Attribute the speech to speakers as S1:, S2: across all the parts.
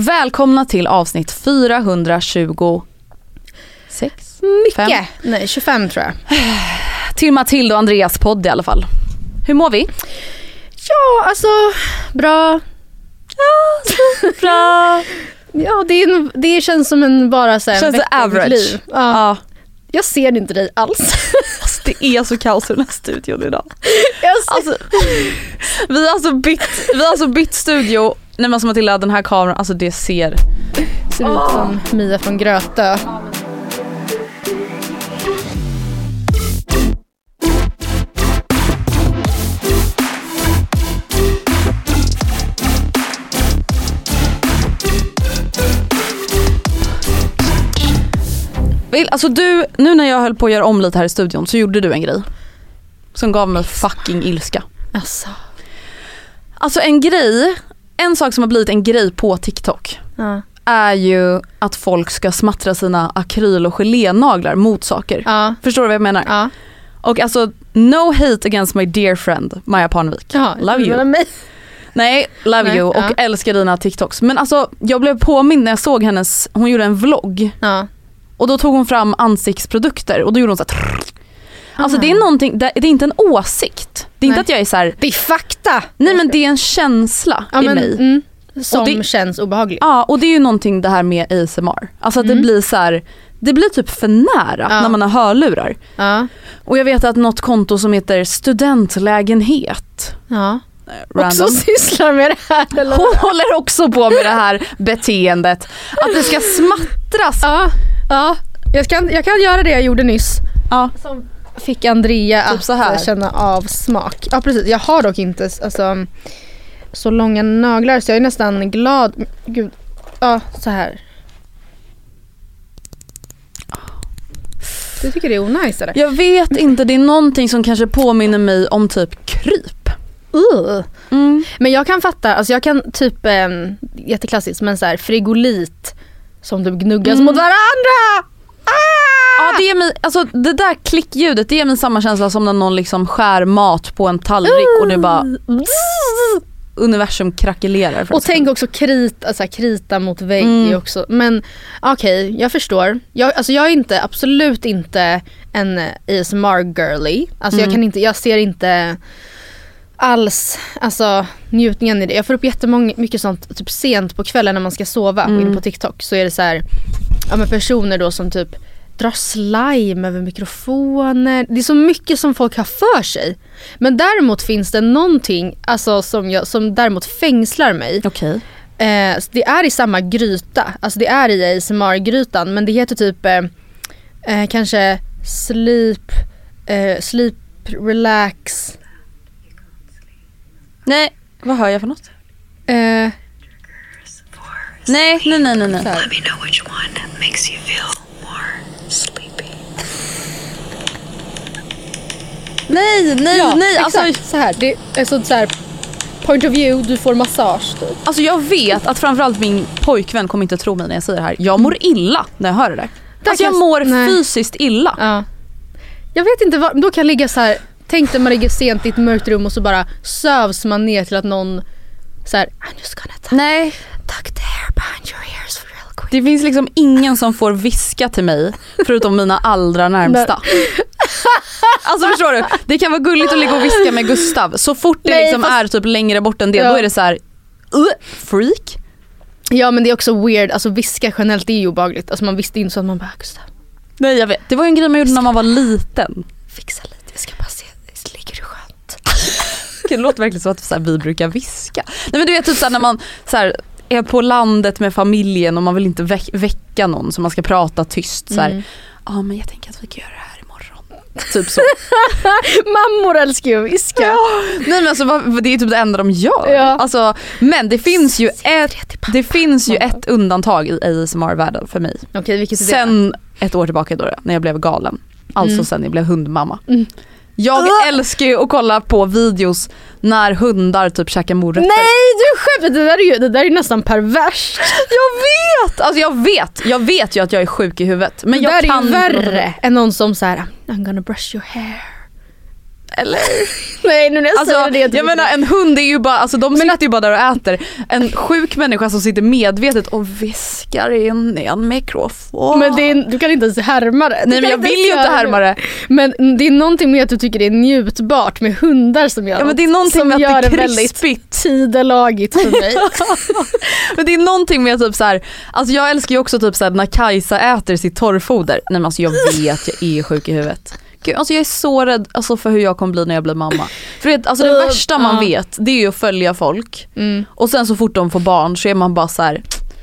S1: Välkomna till avsnitt 426.
S2: Mycket.
S1: Fem.
S2: Nej, 25 tror jag.
S1: Till Matilda och Andreas podd i alla fall. Hur mår vi?
S2: Ja, alltså bra.
S1: Bra.
S2: Ja, det, en, det känns som en bara så här
S1: Känns
S2: mitt
S1: average?
S2: Liv. Ja.
S1: Ja.
S2: Jag ser inte dig alls.
S1: Alltså, det är så kaos i den här studion idag. Alltså, vi, har alltså bytt, vi har alltså bytt studio. Nej men alltså Matilda den här kameran, alltså det ser...
S2: ser ut som Mia från Grötö.
S1: Alltså du, nu när jag höll på att göra om lite här i studion så gjorde du en grej. Som gav mig fucking ilska.
S2: Alltså.
S1: Alltså en grej, en sak som har blivit en grej på TikTok
S2: Ja.
S1: är ju att folk ska smattra sina akryl och gelénaglar mot saker.
S2: Ja.
S1: Förstår du vad jag menar?
S2: Ja.
S1: Och alltså, no hate against my dear friend Maja Parnevik. Love you.
S2: Mig.
S1: Nej, love
S2: Nej,
S1: you och älskar dina TikToks. Men alltså jag blev påmind när jag såg hennes, hon gjorde en vlogg och då tog hon fram ansiktsprodukter och då gjorde hon så här. Alltså det är någonting, det det är inte en åsikt. Det är inte
S2: Nej.
S1: att jag är så här.
S2: Det är fakta.
S1: nej men det är en känsla
S2: ja,
S1: i
S2: men,
S1: mig.
S2: mm, som
S1: det-
S2: känns obehagligt.
S1: Ja och det är ju någonting det här med ASMR. Alltså att det
S2: Mm.
S1: blir så här, det blir typ för nära
S2: Ja.
S1: när man har hörlurar.
S2: Ja.
S1: Och jag vet att något konto som heter studentlägenhet,
S2: ja.
S1: random.
S2: Också sysslar med det här. Eller?
S1: Hon håller också på med det här beteendet. Att det ska smattras.
S2: Ja. ja. Jag, kan, jag kan göra det jag gjorde nyss.
S1: Ja.
S2: Som fick Andrea
S1: Typ
S2: att
S1: så här.
S2: eh, känna av smak. Ja precis, jag har dock inte alltså, så långa naglar så jag är nästan glad. Gud, ja så här. Du tycker det är onajs eller?
S1: Jag vet inte, det är någonting som kanske påminner mig om typ kryp.
S2: Uh.
S1: Mm.
S2: Men jag kan fatta, alltså jag kan typ, eh, jätteklassiskt men så här frigolit som typ gnuggas
S1: Mm.
S2: mot varandra.
S1: Ja det ger mig, alltså det där klickljudet det ger mig samma känsla som när någon liksom skär mat på en tallrik och det bara universum krackelerar.
S2: Och tänk också krita, alltså krita mot vägg
S1: Mm.
S2: också. Men okej, jag förstår. Jag, alltså jag är inte, absolut inte en ASMR-girly. Alltså jag,
S1: Mm.
S2: kan inte, jag ser inte alls alltså, njutningen i det. Jag får upp jättemycket sånt typ sent på kvällen när man ska sova
S1: Mm.
S2: in på TikTok. Så är det så här, ja, men personer då som typ drar slime över mikrofoner. Det är så mycket som folk har för sig. Men däremot finns det någonting alltså, som, jag, som däremot fängslar mig.
S1: Okej.
S2: Eh, det är i samma gryta, alltså det är i ASMR-grytan men det heter typ eh, eh, kanske sleep, eh, sleep relax.
S1: Nej, vad hör jag för något?
S2: Eh,
S1: Nej, nej, nej, nej. nej.
S2: så här.
S3: Let me know which one makes you feel more sleepy.
S1: Nej, nej,
S2: Ja,
S1: nej. Alltså,
S2: exakt så här. Det är så, så här point of view, du får massage typ.
S1: alltså jag vet att framförallt min pojkvän kommer inte tro mig när jag säger det här. Jag mår illa när jag hör det där. Alltså jag mår
S2: nej.
S1: fysiskt illa.
S2: Ja. Jag vet inte vad, då kan jag ligga så här. tänk dig man ligger sent i ett mörkt rum och så bara sövs man ner till att någon så här, I'm just gonna tuck,
S1: Nej,
S2: tuck the hair behind your ears real quick.
S1: det finns liksom ingen som får viska till mig förutom mina allra närmsta. Alltså förstår du? Det kan vara gulligt att ligga och viska med Gustav. Så fort det
S2: Nej,
S1: liksom
S2: fast-
S1: är typ längre bort än det,
S2: Ja.
S1: då är det så här. "Uh, freak.
S2: Ja men det är också weird, alltså viska generellt det är ju obehagligt. Alltså man visste inte så att man bara Gustav,
S1: Nej jag vet. Det var ju en grej man gjorde när man var liten.
S2: fixa lite, jag ska bara se, ligger du skönt?
S1: Det låter verkligen som att så här, vi brukar viska. Nej men du vet typ såhär när man så här, är på landet med familjen och man vill inte väck- väcka någon så man ska prata tyst så här.
S2: Mm.
S1: Ja men jag tänker att vi kan göra det här. Typ så.
S2: Mammor älskar ju att viska.
S1: Nej men alltså det är typ det enda de gör.
S2: Ja.
S1: Alltså, men det finns ju ett, det finns ju ett undantag i ASMR-världen för mig.
S2: Okej vilket är det?
S1: Sen ett år tillbaka då när jag blev galen. Alltså
S2: Mm.
S1: sen jag blev hundmamma.
S2: Mm.
S1: Jag älskar ju att kolla på videos när hundar typ käkar morötter.
S2: Nej du skämtar, det där är ju det där är nästan perverst.
S1: Jag vet! Alltså jag vet, jag vet ju att jag är sjuk i huvudet. Men
S2: det
S1: jag
S2: där
S1: kan
S2: är ju värre än någon som såhär I'm gonna brush your hair.
S1: Eller?
S2: Nej nu när jag
S1: Alltså,
S2: säger det.
S1: jag menar en hund är ju bara, alltså de sitter ju bara där och äter. En sjuk människa som sitter medvetet och viskar in i en mikrofon.
S2: men är, du kan inte ens härma det. Du
S1: Nej men jag vill ju inte härma det.
S2: Men det är någonting med att du tycker det är njutbart med hundar som gör
S1: Ja men det är någonting
S2: som
S1: med
S2: gör
S1: att det är krispigt.
S2: tidelagigt för mig.
S1: Men det är någonting med typ så här, alltså jag älskar ju också typ så här när Kajsa äter sitt torrfoder. Nej men alltså jag vet, jag är sjuk i huvudet. Gud, alltså jag är så rädd alltså, för hur jag kommer bli när jag blir mamma. För det, alltså det
S2: Uh,
S1: värsta man
S2: ja.
S1: vet det är ju att följa folk
S2: Mm.
S1: och sen så fort de får barn så är man bara så här.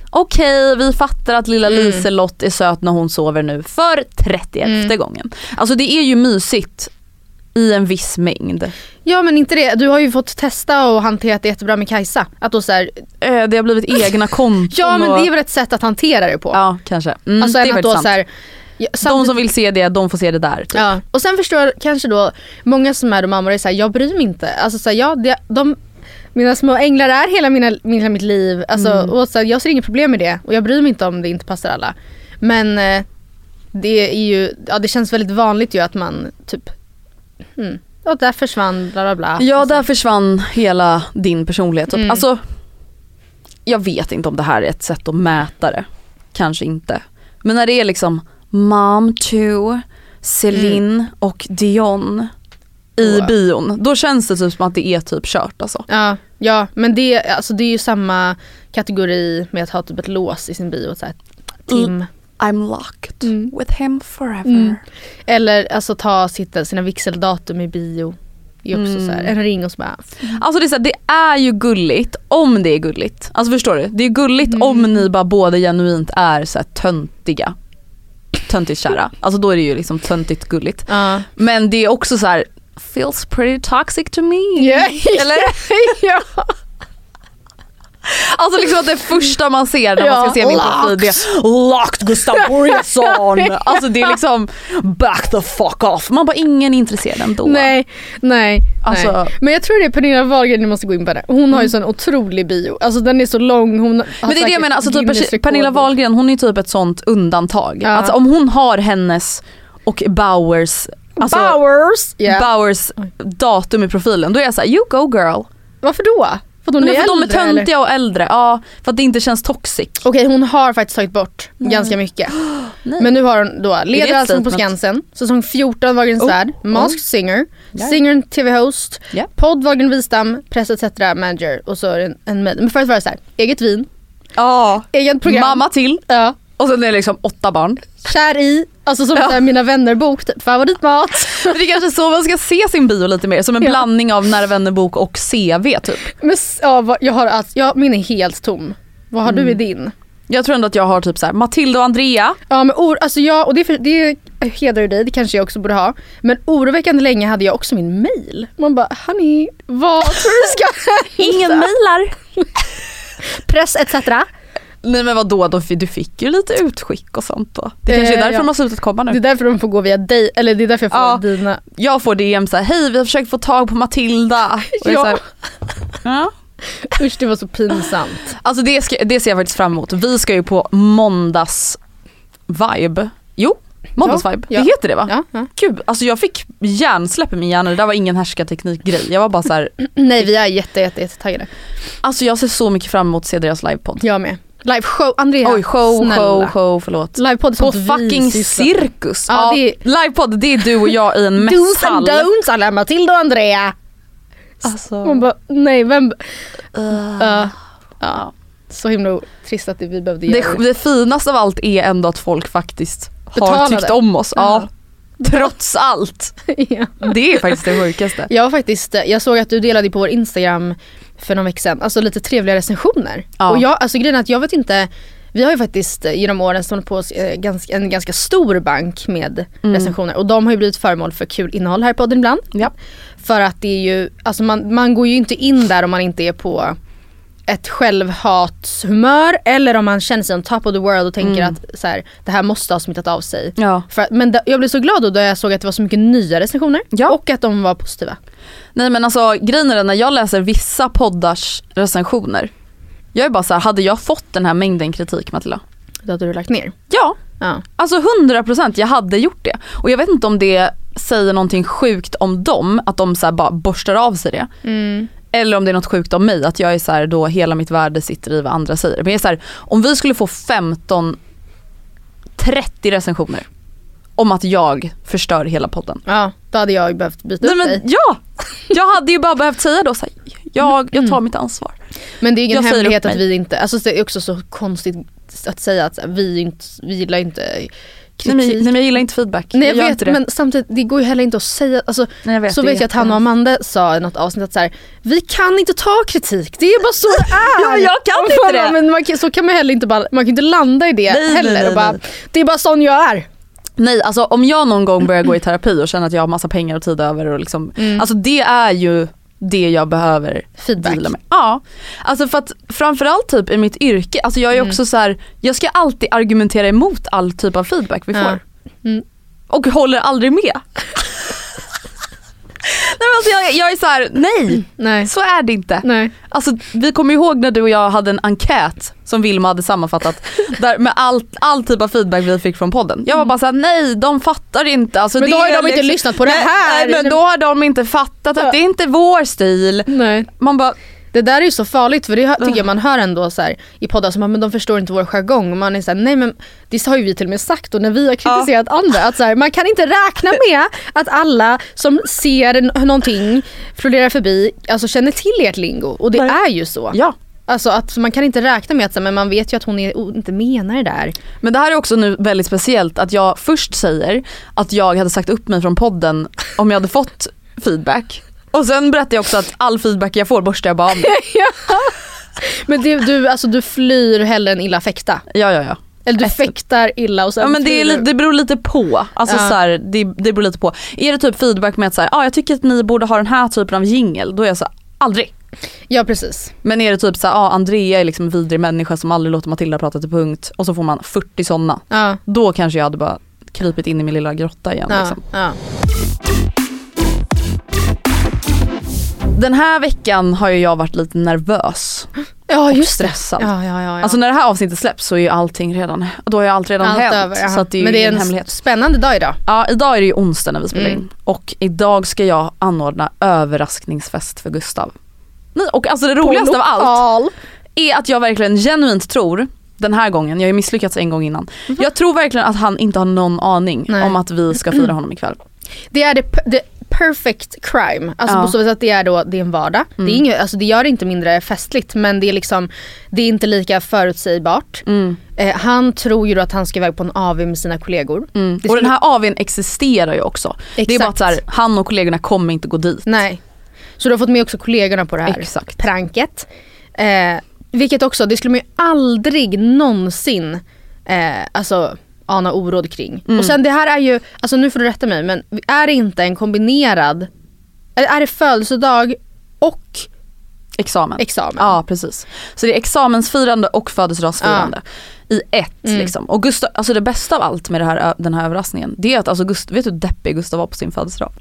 S1: okej vi fattar att lilla
S2: Mm.
S1: Liselott är söt när hon sover nu för 31
S2: Mm.
S1: gången. Alltså det är ju mysigt i en viss mängd.
S2: Ja men inte det, du har ju fått testa och hanterat det jättebra med Kajsa. Att då så här,
S1: Eh, Det har blivit egna konton.
S2: ja men det är väl ett sätt att hantera det på.
S1: Ja kanske. Mm,
S2: alltså än att då
S1: sant.
S2: så här, ja,
S1: De som vill se det, de får se det där. Typ.
S2: Ja, och sen förstår jag kanske då många som är då mammor är såhär, jag bryr mig inte. Alltså så här, ja, det, de, mina små änglar är hela, mina, hela mitt liv. Alltså,
S1: Mm.
S2: och så här, jag ser inget problem med det och jag bryr mig inte om det inte passar alla. Men eh, det är ju, ja det känns väldigt vanligt ju att man typ, hmm, och där försvann bla bla bla.
S1: Ja,
S2: Alltså,
S1: där försvann hela din personlighet. Typ.
S2: Mm.
S1: Alltså, jag vet inte om det här är ett sätt att mäta det. Kanske inte. Men när det är liksom mom to Celine och Dion i
S2: Åh.
S1: bion. Då känns det typ som att det är typ kört alltså.
S2: Ja, ja men det, alltså, det är ju samma kategori med att ha typ ett lås i sin bio. Så här, Tim.
S1: I'm locked
S2: Mm.
S1: with him forever.
S2: Mm. Eller alltså ta sitt, sina vigseldatum i bio. Det är också
S1: Mm.
S2: så här, en ring och så bara
S1: Alltså det är, så här, det är ju gulligt om det är gulligt. Alltså förstår du? Det är gulligt
S2: Mm.
S1: om ni bara båda genuint är så här töntiga. Töntigt kära. Alltså då är det ju liksom töntigt gulligt.
S2: Ja.
S1: Men det är också så här feels pretty toxic to me.
S2: Ja.
S1: Eller?
S2: ja.
S1: Alltså liksom att det första man ser när man ska
S2: Ja,
S1: se min profil det är locked Gustav Börjesson. Alltså det är liksom back the fuck off. Man bara ingen är intresserad ändå.
S2: Nej, nej,
S1: Alltså- Mm.
S2: nej. Men jag tror det är Pernilla Wahlgren ni måste gå in på det. Hon har ju sån otrolig bio. Alltså den är så lång. Hon har
S1: Men det är det jag menar, alltså typ. Pernilla Wahlgren hon är typ ett sånt undantag.
S2: Ja.
S1: Alltså om hon har hennes och Bowers, alltså
S2: Bowers! Ja.
S1: Bowers datum i profilen då är jag såhär you go girl.
S2: Varför då? För att hon
S1: Men
S2: är
S1: för de är
S2: äldre, eller?
S1: töntiga och äldre, ja för att det inte känns toxic.
S2: Okej hon har faktiskt tagit bort ganska mycket.
S1: Nej.
S2: Men nu har hon då Leder Allsång på? Skansen, säsong 14 Wahlgrens
S1: Oh,
S2: värld, Masked Singer, Singer TV-host,
S1: Ja.
S2: podd Wahlgren Wistam, press etc. manager och så är det en, en. Men förut var det så här, eget vin,
S1: Ja,
S2: eget program,
S1: mamma till
S2: ja,
S1: och sen är det liksom åtta barn.
S2: kär i, alltså som
S1: Ja.
S2: mina vänner bok, typ, favoritmat.
S1: Men det är kanske så man ska se sin bio lite mer, som en
S2: Ja.
S1: blandning av Nära vänner bok och CV typ.
S2: Men ja, jag har alltså, ja, min är helt tom. Vad har
S1: Mm.
S2: du i din?
S1: Jag tror ändå att jag har typ så här Matilda och Andrea.
S2: Ja men or, alltså jag, och det, är för, det hedrar ju dig, det kanske jag också borde ha. Men oroväckande länge hade jag också min mail. Man bara, honey, vad tror du ska
S1: Ingen mejlar.
S2: Press etc.
S1: Nej men vadå, då, du fick ju lite utskick och sånt då. Det kanske är
S2: Eh,
S1: därför
S2: ja.
S1: de har slutat komma
S2: Det är
S1: nu.
S2: därför de får gå via dig, eller det är därför jag får
S1: Ja.
S2: dina.
S1: Jag får DM såhär, hej vi har försökt få tag på Matilda. Och
S2: Ja.
S1: här, ja.
S2: Usch det var så pinsamt.
S1: Alltså det, ska, det ser jag faktiskt fram emot. Vi ska ju på måndags vibe. Jo, måndagsvibe.
S2: Ja, ja.
S1: Det heter det va?
S2: Ja, ja.
S1: Gud, alltså jag fick hjärnsläpp i min hjärna. Det där var ingen härskarteknikgrej. Jag var bara så här,
S2: Nej vi är jätte jätte jätte taggade.
S1: alltså jag ser så mycket fram emot att se deras livepodd.
S2: Jag med. Live show, Andrea
S1: Oj show,
S2: snälla.
S1: show, show, förlåt.
S2: Livepodd
S1: På fucking cirkus.
S2: Ja,
S1: Ja,
S2: det är-
S1: Livepodd det är du och jag i en
S2: Do's and
S1: mässhall.
S2: don'ts alla Matilda och Andrea.
S1: Alltså,
S2: Man bara, nej vem...
S1: uh,
S2: Uh, ja. Så himla trist att vi behövde göra
S1: det, det finaste av allt är ändå att folk faktiskt har
S2: Betalade.
S1: tyckt om oss. Ja. Trots allt.
S2: ja.
S1: Det är faktiskt det sjukaste.
S2: Jag har faktiskt, jag såg att du delade på vår Instagram för någon vecka sedan, alltså lite trevliga recensioner.
S1: Ja.
S2: Och jag, alltså grejen är att jag vet inte, vi har ju faktiskt eh, genom åren stått på oss eh, en ganska stor bank med recensioner och de har ju blivit föremål för kul innehåll här i podden ibland.
S1: Ja.
S2: För att det är ju, alltså man, man går ju inte in där om man inte är på ett självhatshumör eller om man känner sig on top of the world och tänker att så här, det här måste ha smittat av sig.
S1: Ja.
S2: För, men da, jag blev så glad då, då jag såg att det var så mycket nya recensioner
S1: Ja.
S2: och att de var positiva.
S1: Nej men alltså grejen är den, när jag läser vissa poddars recensioner. Jag är bara så här, hade jag fått den här mängden kritik Matilda?
S2: Då hade du lagt ner.
S1: Ja,
S2: Ja.
S1: alltså 100% jag hade gjort det. Och jag vet inte om det säger någonting sjukt om dem, att de så bara borstar av sig det.
S2: Mm.
S1: Eller om det är något sjukt om mig, att jag är så här, då hela mitt värde sitter i vad andra säger. Men jag är så här, om vi skulle få 15, 30 recensioner om att jag förstör hela podden.
S2: ja, då hade jag behövt byta
S1: Nej men
S2: dig.
S1: ja! Jag hade ju bara behövt säga då så här, jag, jag tar mitt ansvar.
S2: Men det är ingen
S1: jag
S2: hemlighet att vi inte, alltså det är också så konstigt att säga att vi, inte, vi gillar inte kritik.
S1: Nej men, nej men jag gillar inte feedback.
S2: Nej, jag
S1: gör
S2: vet men samtidigt det går ju heller inte att säga, alltså,
S1: Nej, jag vet,
S2: så vet jag att han och. Amanda sa i något avsnitt att så här, vi kan inte ta kritik, det är bara så det är.
S1: Ja, jag kan inte det.
S2: Men man, så kan man heller inte bara, man kan inte landa i det
S1: Nej, nej,
S2: heller
S1: nej,
S2: och bara,
S1: nej.
S2: det är bara sån jag är.
S1: Nej alltså om jag någon gång börjar gå i terapi och känner att jag har massa pengar och tid över och liksom, alltså det är ju det jag behöver
S2: Feedback.
S1: deala med. Ja, alltså för att framförallt typ i mitt yrke, alltså jag är
S2: Mm.
S1: också så här, jag ska alltid argumentera emot all typ av feedback vi
S2: Ja.
S1: får.
S2: Mm.
S1: Och håller aldrig med. Nej alltså jag, jag är så här, nej
S2: Nej.
S1: så är det inte.
S2: Nej.
S1: Alltså vi kommer ihåg när du och jag hade en enkät som Vilma hade sammanfattat där med all, all typ av feedback vi fick från podden. Jag var bara såhär, nej de fattar inte. Alltså,
S2: Men då har de inte lyssnat på det här.
S1: Nej men då har de inte fattat att det är inte vår stil.
S2: Nej.
S1: Man bara,
S2: Det där är ju så farligt för det tycker jag man hör ändå så här, i poddar som men de förstår inte vår jargong. Och Man är såhär, nej men det har ju vi till och med sagt och när vi har kritiserat andra att så här, man kan inte räkna med att alla som ser någonting florera förbi alltså känner till ert lingo och det
S1: Nej.
S2: är ju så.
S1: ja.
S2: Alltså att man kan inte räkna med att så här, men man vet ju att hon är, inte menar det där.
S1: Men det här är också nu väldigt speciellt att jag först säger att jag hade sagt upp mig från podden om jag hade fått feedback. Och sen berättar jag också att all feedback jag får borstar jag bara av mig.
S2: Men det, du, alltså, du flyr hellre än illa fäkta.
S1: Ja ja ja.
S2: Eller du fäktar illa och sen
S1: Ja men det, är, li- det beror lite på. Alltså
S2: Ja.
S1: så här, det, det beror lite på. Är det typ feedback med att säga, ah, jag tycker att ni borde ha den här typen av jingel, då är jag så här, aldrig.
S2: Ja precis.
S1: Men är det typ så här, ah, Andrea är liksom en vidrig människa som aldrig låter Matilda prata till punkt och så får man 40 sådana.
S2: Ja.
S1: Då kanske jag hade bara krypit in i min lilla grotta igen.
S2: Ja,
S1: Liksom.
S2: ja.
S1: Den här veckan har ju jag varit lite nervös.
S2: ja just
S1: stressad.
S2: det. Ja, ja, ja.
S1: Alltså när det här avsnittet släpps så är ju allting redan, då har ju allt redan
S2: Allt
S1: hänt.
S2: över,
S1: så det är
S2: Men det är en
S1: hemlighet.
S2: spännande dag idag.
S1: Ja idag är det ju onsdag när vi spelar
S2: Mm.
S1: in och idag ska jag anordna överraskningsfest för Gustav. Och alltså det roligaste av allt är att jag verkligen genuint tror den här gången, jag har ju misslyckats en gång innan. Jag tror verkligen att han inte har någon aning
S2: Mhm. Nej.
S1: om att vi ska fira honom ikväll.
S2: Det är det, det perfect crime. Alltså
S1: Ja. Mm.
S2: på så vis att det är då, det är en vardag. Det, är inget, alltså det gör det inte mindre festligt men det är liksom, det är inte lika förutsägbart.
S1: Mm.
S2: Eh, han tror ju då att han ska iväg på en AV med sina kollegor. Det
S1: Och den här AWn existerar ju också. Det är bara att så här, han och kollegorna kommer inte gå dit.
S2: Nej. Så du har fått med också kollegorna på det här
S1: Exakt.
S2: pranket. Eh, vilket också, det skulle man ju aldrig någonsin eh, alltså, ana oråd kring.
S1: Mm.
S2: Och sen det här är ju, alltså nu får du rätta mig men är det inte en kombinerad, är det födelsedag och
S1: Examen.
S2: examen?
S1: Ja precis. Så det är examensfirande och födelsedagsfirande i ett
S2: Mm.
S1: liksom. Och Gustav, alltså det bästa av allt med här, den här överraskningen det är att alltså Gust, vet du hur deppig Gustav var på sin födelsedag?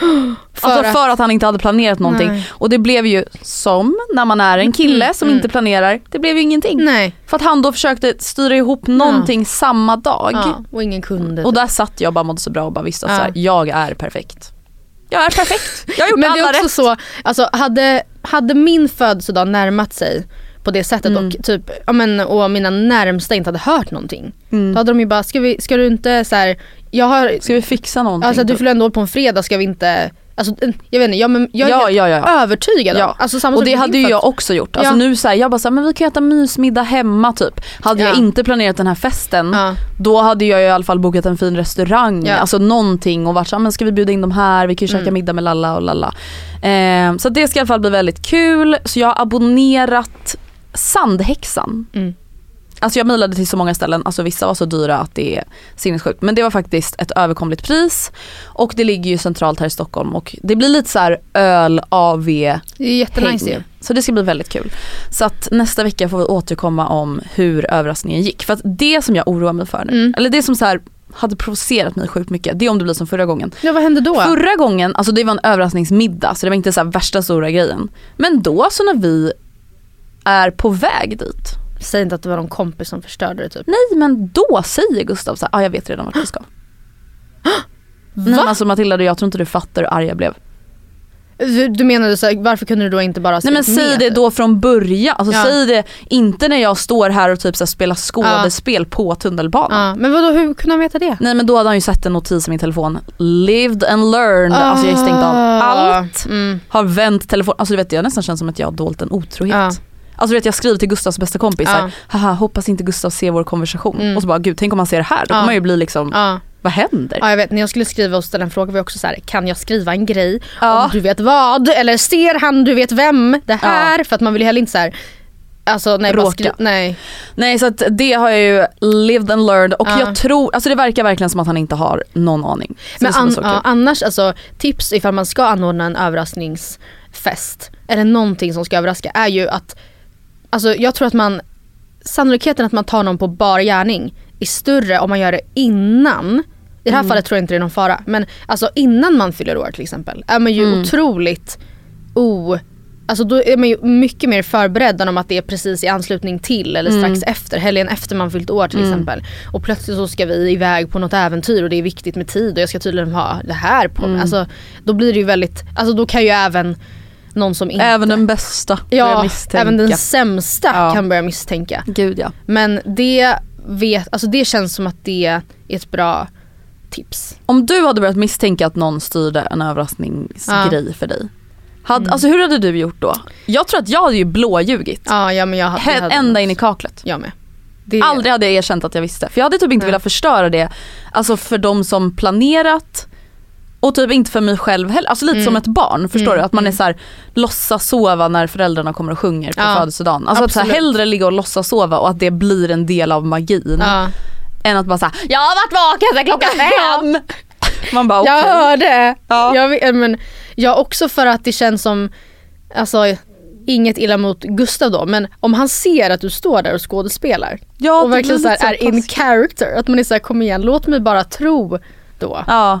S2: För
S1: alltså för att han inte hade planerat någonting.
S2: Nej.
S1: Och det blev ju som när man är en kille som
S2: mm.
S1: inte planerar, det blev ju ingenting.
S2: Nej.
S1: För att han då försökte styra ihop någonting samma dag.
S2: Ja, och ingen kunde.
S1: Och där satt jag och bara mådde så bra och bara visste att
S2: Ja.
S1: så här, jag är perfekt. Jag är perfekt, jag har gjort
S2: Men det
S1: alla
S2: är också
S1: rätt.
S2: så, alltså hade, hade min födelsedag närmat sig på det sättet
S1: Mm.
S2: och typ, ja men och mina närmsta inte hade hört någonting.
S1: Mm.
S2: Då hade de ju bara, ska, vi, ska du inte så här, jag har,
S1: Ska vi fixa någonting?
S2: alltså du
S1: typ?
S2: fyller ändå på en fredag, ska vi inte, alltså jag vet inte, jag, men, jag är
S1: Ja, ja, ja.
S2: övertygad
S1: Ja.
S2: Alltså,
S1: och det hade ju jag också gjort. Alltså nu så här, jag bara såhär, men vi kan äta mysmiddag hemma typ. Hade jag
S2: Ja.
S1: inte planerat den här festen, då hade jag i alla fall bokat en fin restaurang, alltså någonting och varit såhär, men ska vi bjuda in de här, vi kan ju käka
S2: Mm.
S1: middag med Lalla och Lalla. Eh, så det ska i alla fall bli väldigt kul. Så jag har abonnerat Sandhäxan.
S2: Mm.
S1: Alltså jag mejlade till så många ställen, alltså vissa var så dyra att det är sinnessjukt. Men det var faktiskt ett överkomligt pris och det ligger ju centralt här i Stockholm och det blir lite så här öl, AV,
S2: Det är jättenice ju.
S1: Så det ska bli väldigt kul. Så att nästa vecka får vi återkomma om hur överraskningen gick. För att det som jag oroar mig för nu,
S2: Mm.
S1: eller det som så här hade provocerat mig sjukt mycket, det är om det blir som förra gången.
S2: Ja vad hände då?
S1: Förra gången, alltså det var en överraskningsmiddag så det var inte så värsta stora grejen. Men då så när vi är på väg dit,
S2: Säg inte att det var någon kompis som förstörde det typ.
S1: nej men då säger Gustav så här, ah, jag vet redan vart vi ska. Nej, men alltså Matilda jag tror inte du fattar hur arg jag blev.
S2: Du, du menade så här, varför kunde du då inte bara
S1: Nej men säg
S2: med
S1: det då från början, alltså
S2: Ja.
S1: säg det inte när jag står här och typ så här spelar skådespel på tunnelbanan.
S2: Ja, men vadå hur kunde han veta det?
S1: Nej men då hade han ju sett en notis i min telefon, lived and learned, alltså jag har stängt av allt.
S2: Mm.
S1: Har vänt telefon, alltså du vet jag nästan känns som att jag har dolt en otrohet. Alltså vet jag skriver till Gustavs bästa kompis
S2: Ja.
S1: haha hoppas inte Gustav ser vår konversation.
S2: Mm.
S1: Och så bara gud tänk om han ser det här, då
S2: Ja.
S1: kommer man ju bli liksom,
S2: Ja.
S1: vad händer?
S2: ja jag vet när jag skulle skriva och ställa en fråga var jag också så här: kan jag skriva en grej om du vet vad? Eller ser han du vet vem det här? För att man vill ju heller inte så här, alltså nej
S1: Råka.
S2: nej.
S1: Nej så att det har jag ju lived and learned och
S2: Ja.
S1: jag tror, alltså det verkar verkligen som att han inte har någon aning.
S2: Men an,
S1: kul.
S2: annars alltså tips ifall man ska anordna en överraskningsfest eller någonting som ska överraska är ju att Alltså jag tror att man Sannolikheten att man tar någon på bar gärning är större om man gör det innan I det här
S1: Mm.
S2: fallet tror jag inte det är någon fara men alltså innan man fyller år till exempel är man ju
S1: Mm.
S2: otroligt o Alltså då är man ju mycket mer förberedd än om att det är precis i anslutning till eller strax
S1: Mm.
S2: efter, helgen efter man fyllt år till exempel. Och plötsligt så ska vi iväg på något äventyr och det är viktigt med tid och jag ska tydligen ha det här på
S1: Mm.
S2: mig. Alltså då blir det ju väldigt, alltså då kan ju även någon som inte
S1: Även den bästa
S2: Ja,
S1: misstänka.
S2: även den sämsta
S1: Ja.
S2: kan börja misstänka.
S1: Gud ja.
S2: Men det, vet, alltså det känns som att det är ett bra tips.
S1: Om du hade börjat misstänka att någon styrde en överraskningsgrej för dig. Hade, Alltså hur hade du gjort då? Jag tror att jag hade ju blåljugit.
S2: Ja, ja men jag hade, jag hade
S1: ända in i kaklet.
S2: Jag med. Det,
S1: Aldrig hade jag erkänt att jag visste. För jag hade typ inte
S2: Nej.
S1: velat förstöra det, alltså för de som planerat och typ inte för mig själv heller. Alltså lite
S2: Mm.
S1: som ett barn, förstår
S2: Mm,
S1: du? Att man är
S2: mm.
S1: så här, låtsas sova när föräldrarna kommer och sjunger på
S2: Ja,
S1: födelsedagen. Alltså att så här, hellre ligga och låtsas sova och att det blir en del av magin.
S2: Ja.
S1: Än att bara säga jag har varit vaken sedan klockan fem. Man bara okej.
S2: Jag hörde!
S1: Ja.
S2: Jag, men, ja också för att det känns som, alltså inget illa mot Gustav då, men om han ser att du står där och skådespelar
S1: Ja,
S2: och
S1: det
S2: verkligen så här, är in character, att man är såhär kom igen låt mig bara tro då
S1: Ja,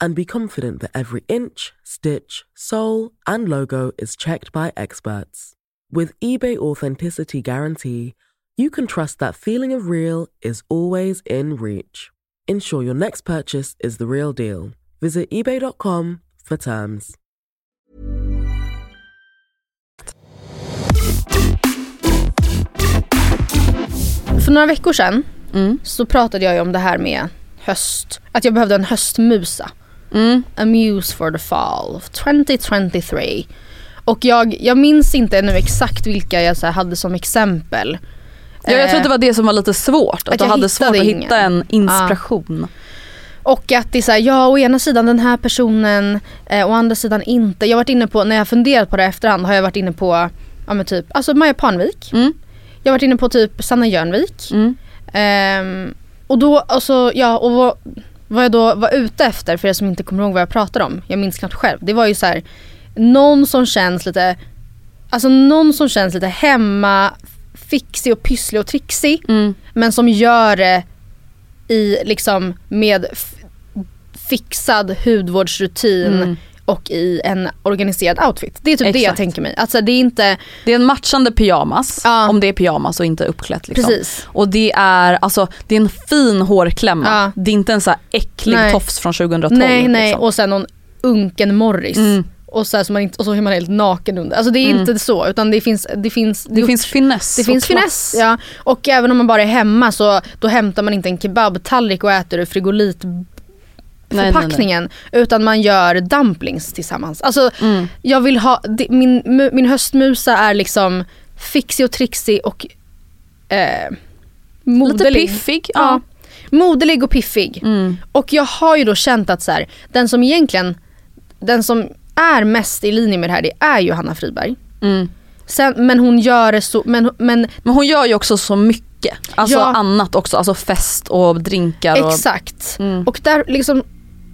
S4: and be confident that every inch, stitch, sole, and logo is checked by experts. With eBay Authenticity Guarantee, you can trust that feeling of real is always in reach. Ensure your next purchase is the real deal. Visit eBay.com for terms.
S2: För några veckor sedan
S1: Mm.
S2: så pratade jag om det här med höst. Att jag behövde en höstmusa.
S1: Mm.
S2: A muse for the fall of 2023. Och jag, jag minns inte nu exakt vilka jag så hade som exempel.
S1: Ja, jag tror
S2: Eh,
S1: att det var det som var lite svårt, att,
S2: att
S1: du
S2: jag
S1: hade svårt att hitta en inspiration.
S2: Och att det är såhär, ja å ena sidan den här personen, eh, å andra sidan inte. Jag har varit inne på, när jag funderat på det efterhand har jag varit inne på, ja men typ, alltså Maja Parnevik.
S1: Mm.
S2: Jag har varit inne på typ Sanna Jörnvik.
S1: Mm.
S2: Ehm, och då, alltså, ja och vad, jag då var ute efter för er som inte kommer ihåg vad jag pratade om, jag minns knappt själv. Det var ju så här, någon som känns lite, alltså någon som känns lite hemma, fixig och pysslig och trixig.
S1: Mm.
S2: Men som gör det i liksom med fixad hudvårdsrutin
S1: Mm.
S2: Och i en organiserad outfit. Det är typ det jag
S1: Exakt.
S2: tänker mig. Alltså det är inte,
S1: Det är en matchande pyjamas,
S2: Ja.
S1: om det är pyjamas och inte uppklätt. Liksom.
S2: precis.
S1: Och det är, alltså, det är en fin hårklämma.
S2: Ja.
S1: Det är inte en så här äcklig
S2: Nej.
S1: tofs från 2012.
S2: Nej nej
S1: liksom.
S2: och sen någon unken Morris.
S1: Mm.
S2: Och, så här, så man inte, och så är man helt naken under. Alltså det är
S1: Mm.
S2: inte så utan det finns, det finns,
S1: Det finns finess
S2: det finns finess. Ja. Och även om man bara är hemma så då hämtar man inte en kebabtallrik och äter ur frigolit
S1: nej, nej.
S2: förpackningen utan man gör dumplings tillsammans. Alltså
S1: Mm.
S2: jag vill ha, min, min höstmusa är liksom fixig och trixig och eh,
S1: Lite
S2: moderlig.
S1: piffig.
S2: Ja.
S1: Ja.
S2: Modelig och piffig.
S1: Mm.
S2: Och jag har ju då känt att så här, den som egentligen, den som är mest i linje med det här det är ju Hanna Friberg.
S1: Mm.
S2: Sen, men hon gör det så, men, men
S1: Men hon gör ju också så mycket. Alltså
S2: Ja.
S1: annat också, alltså fest och drinkar. Och,
S2: exakt.
S1: Mm.
S2: Och där liksom,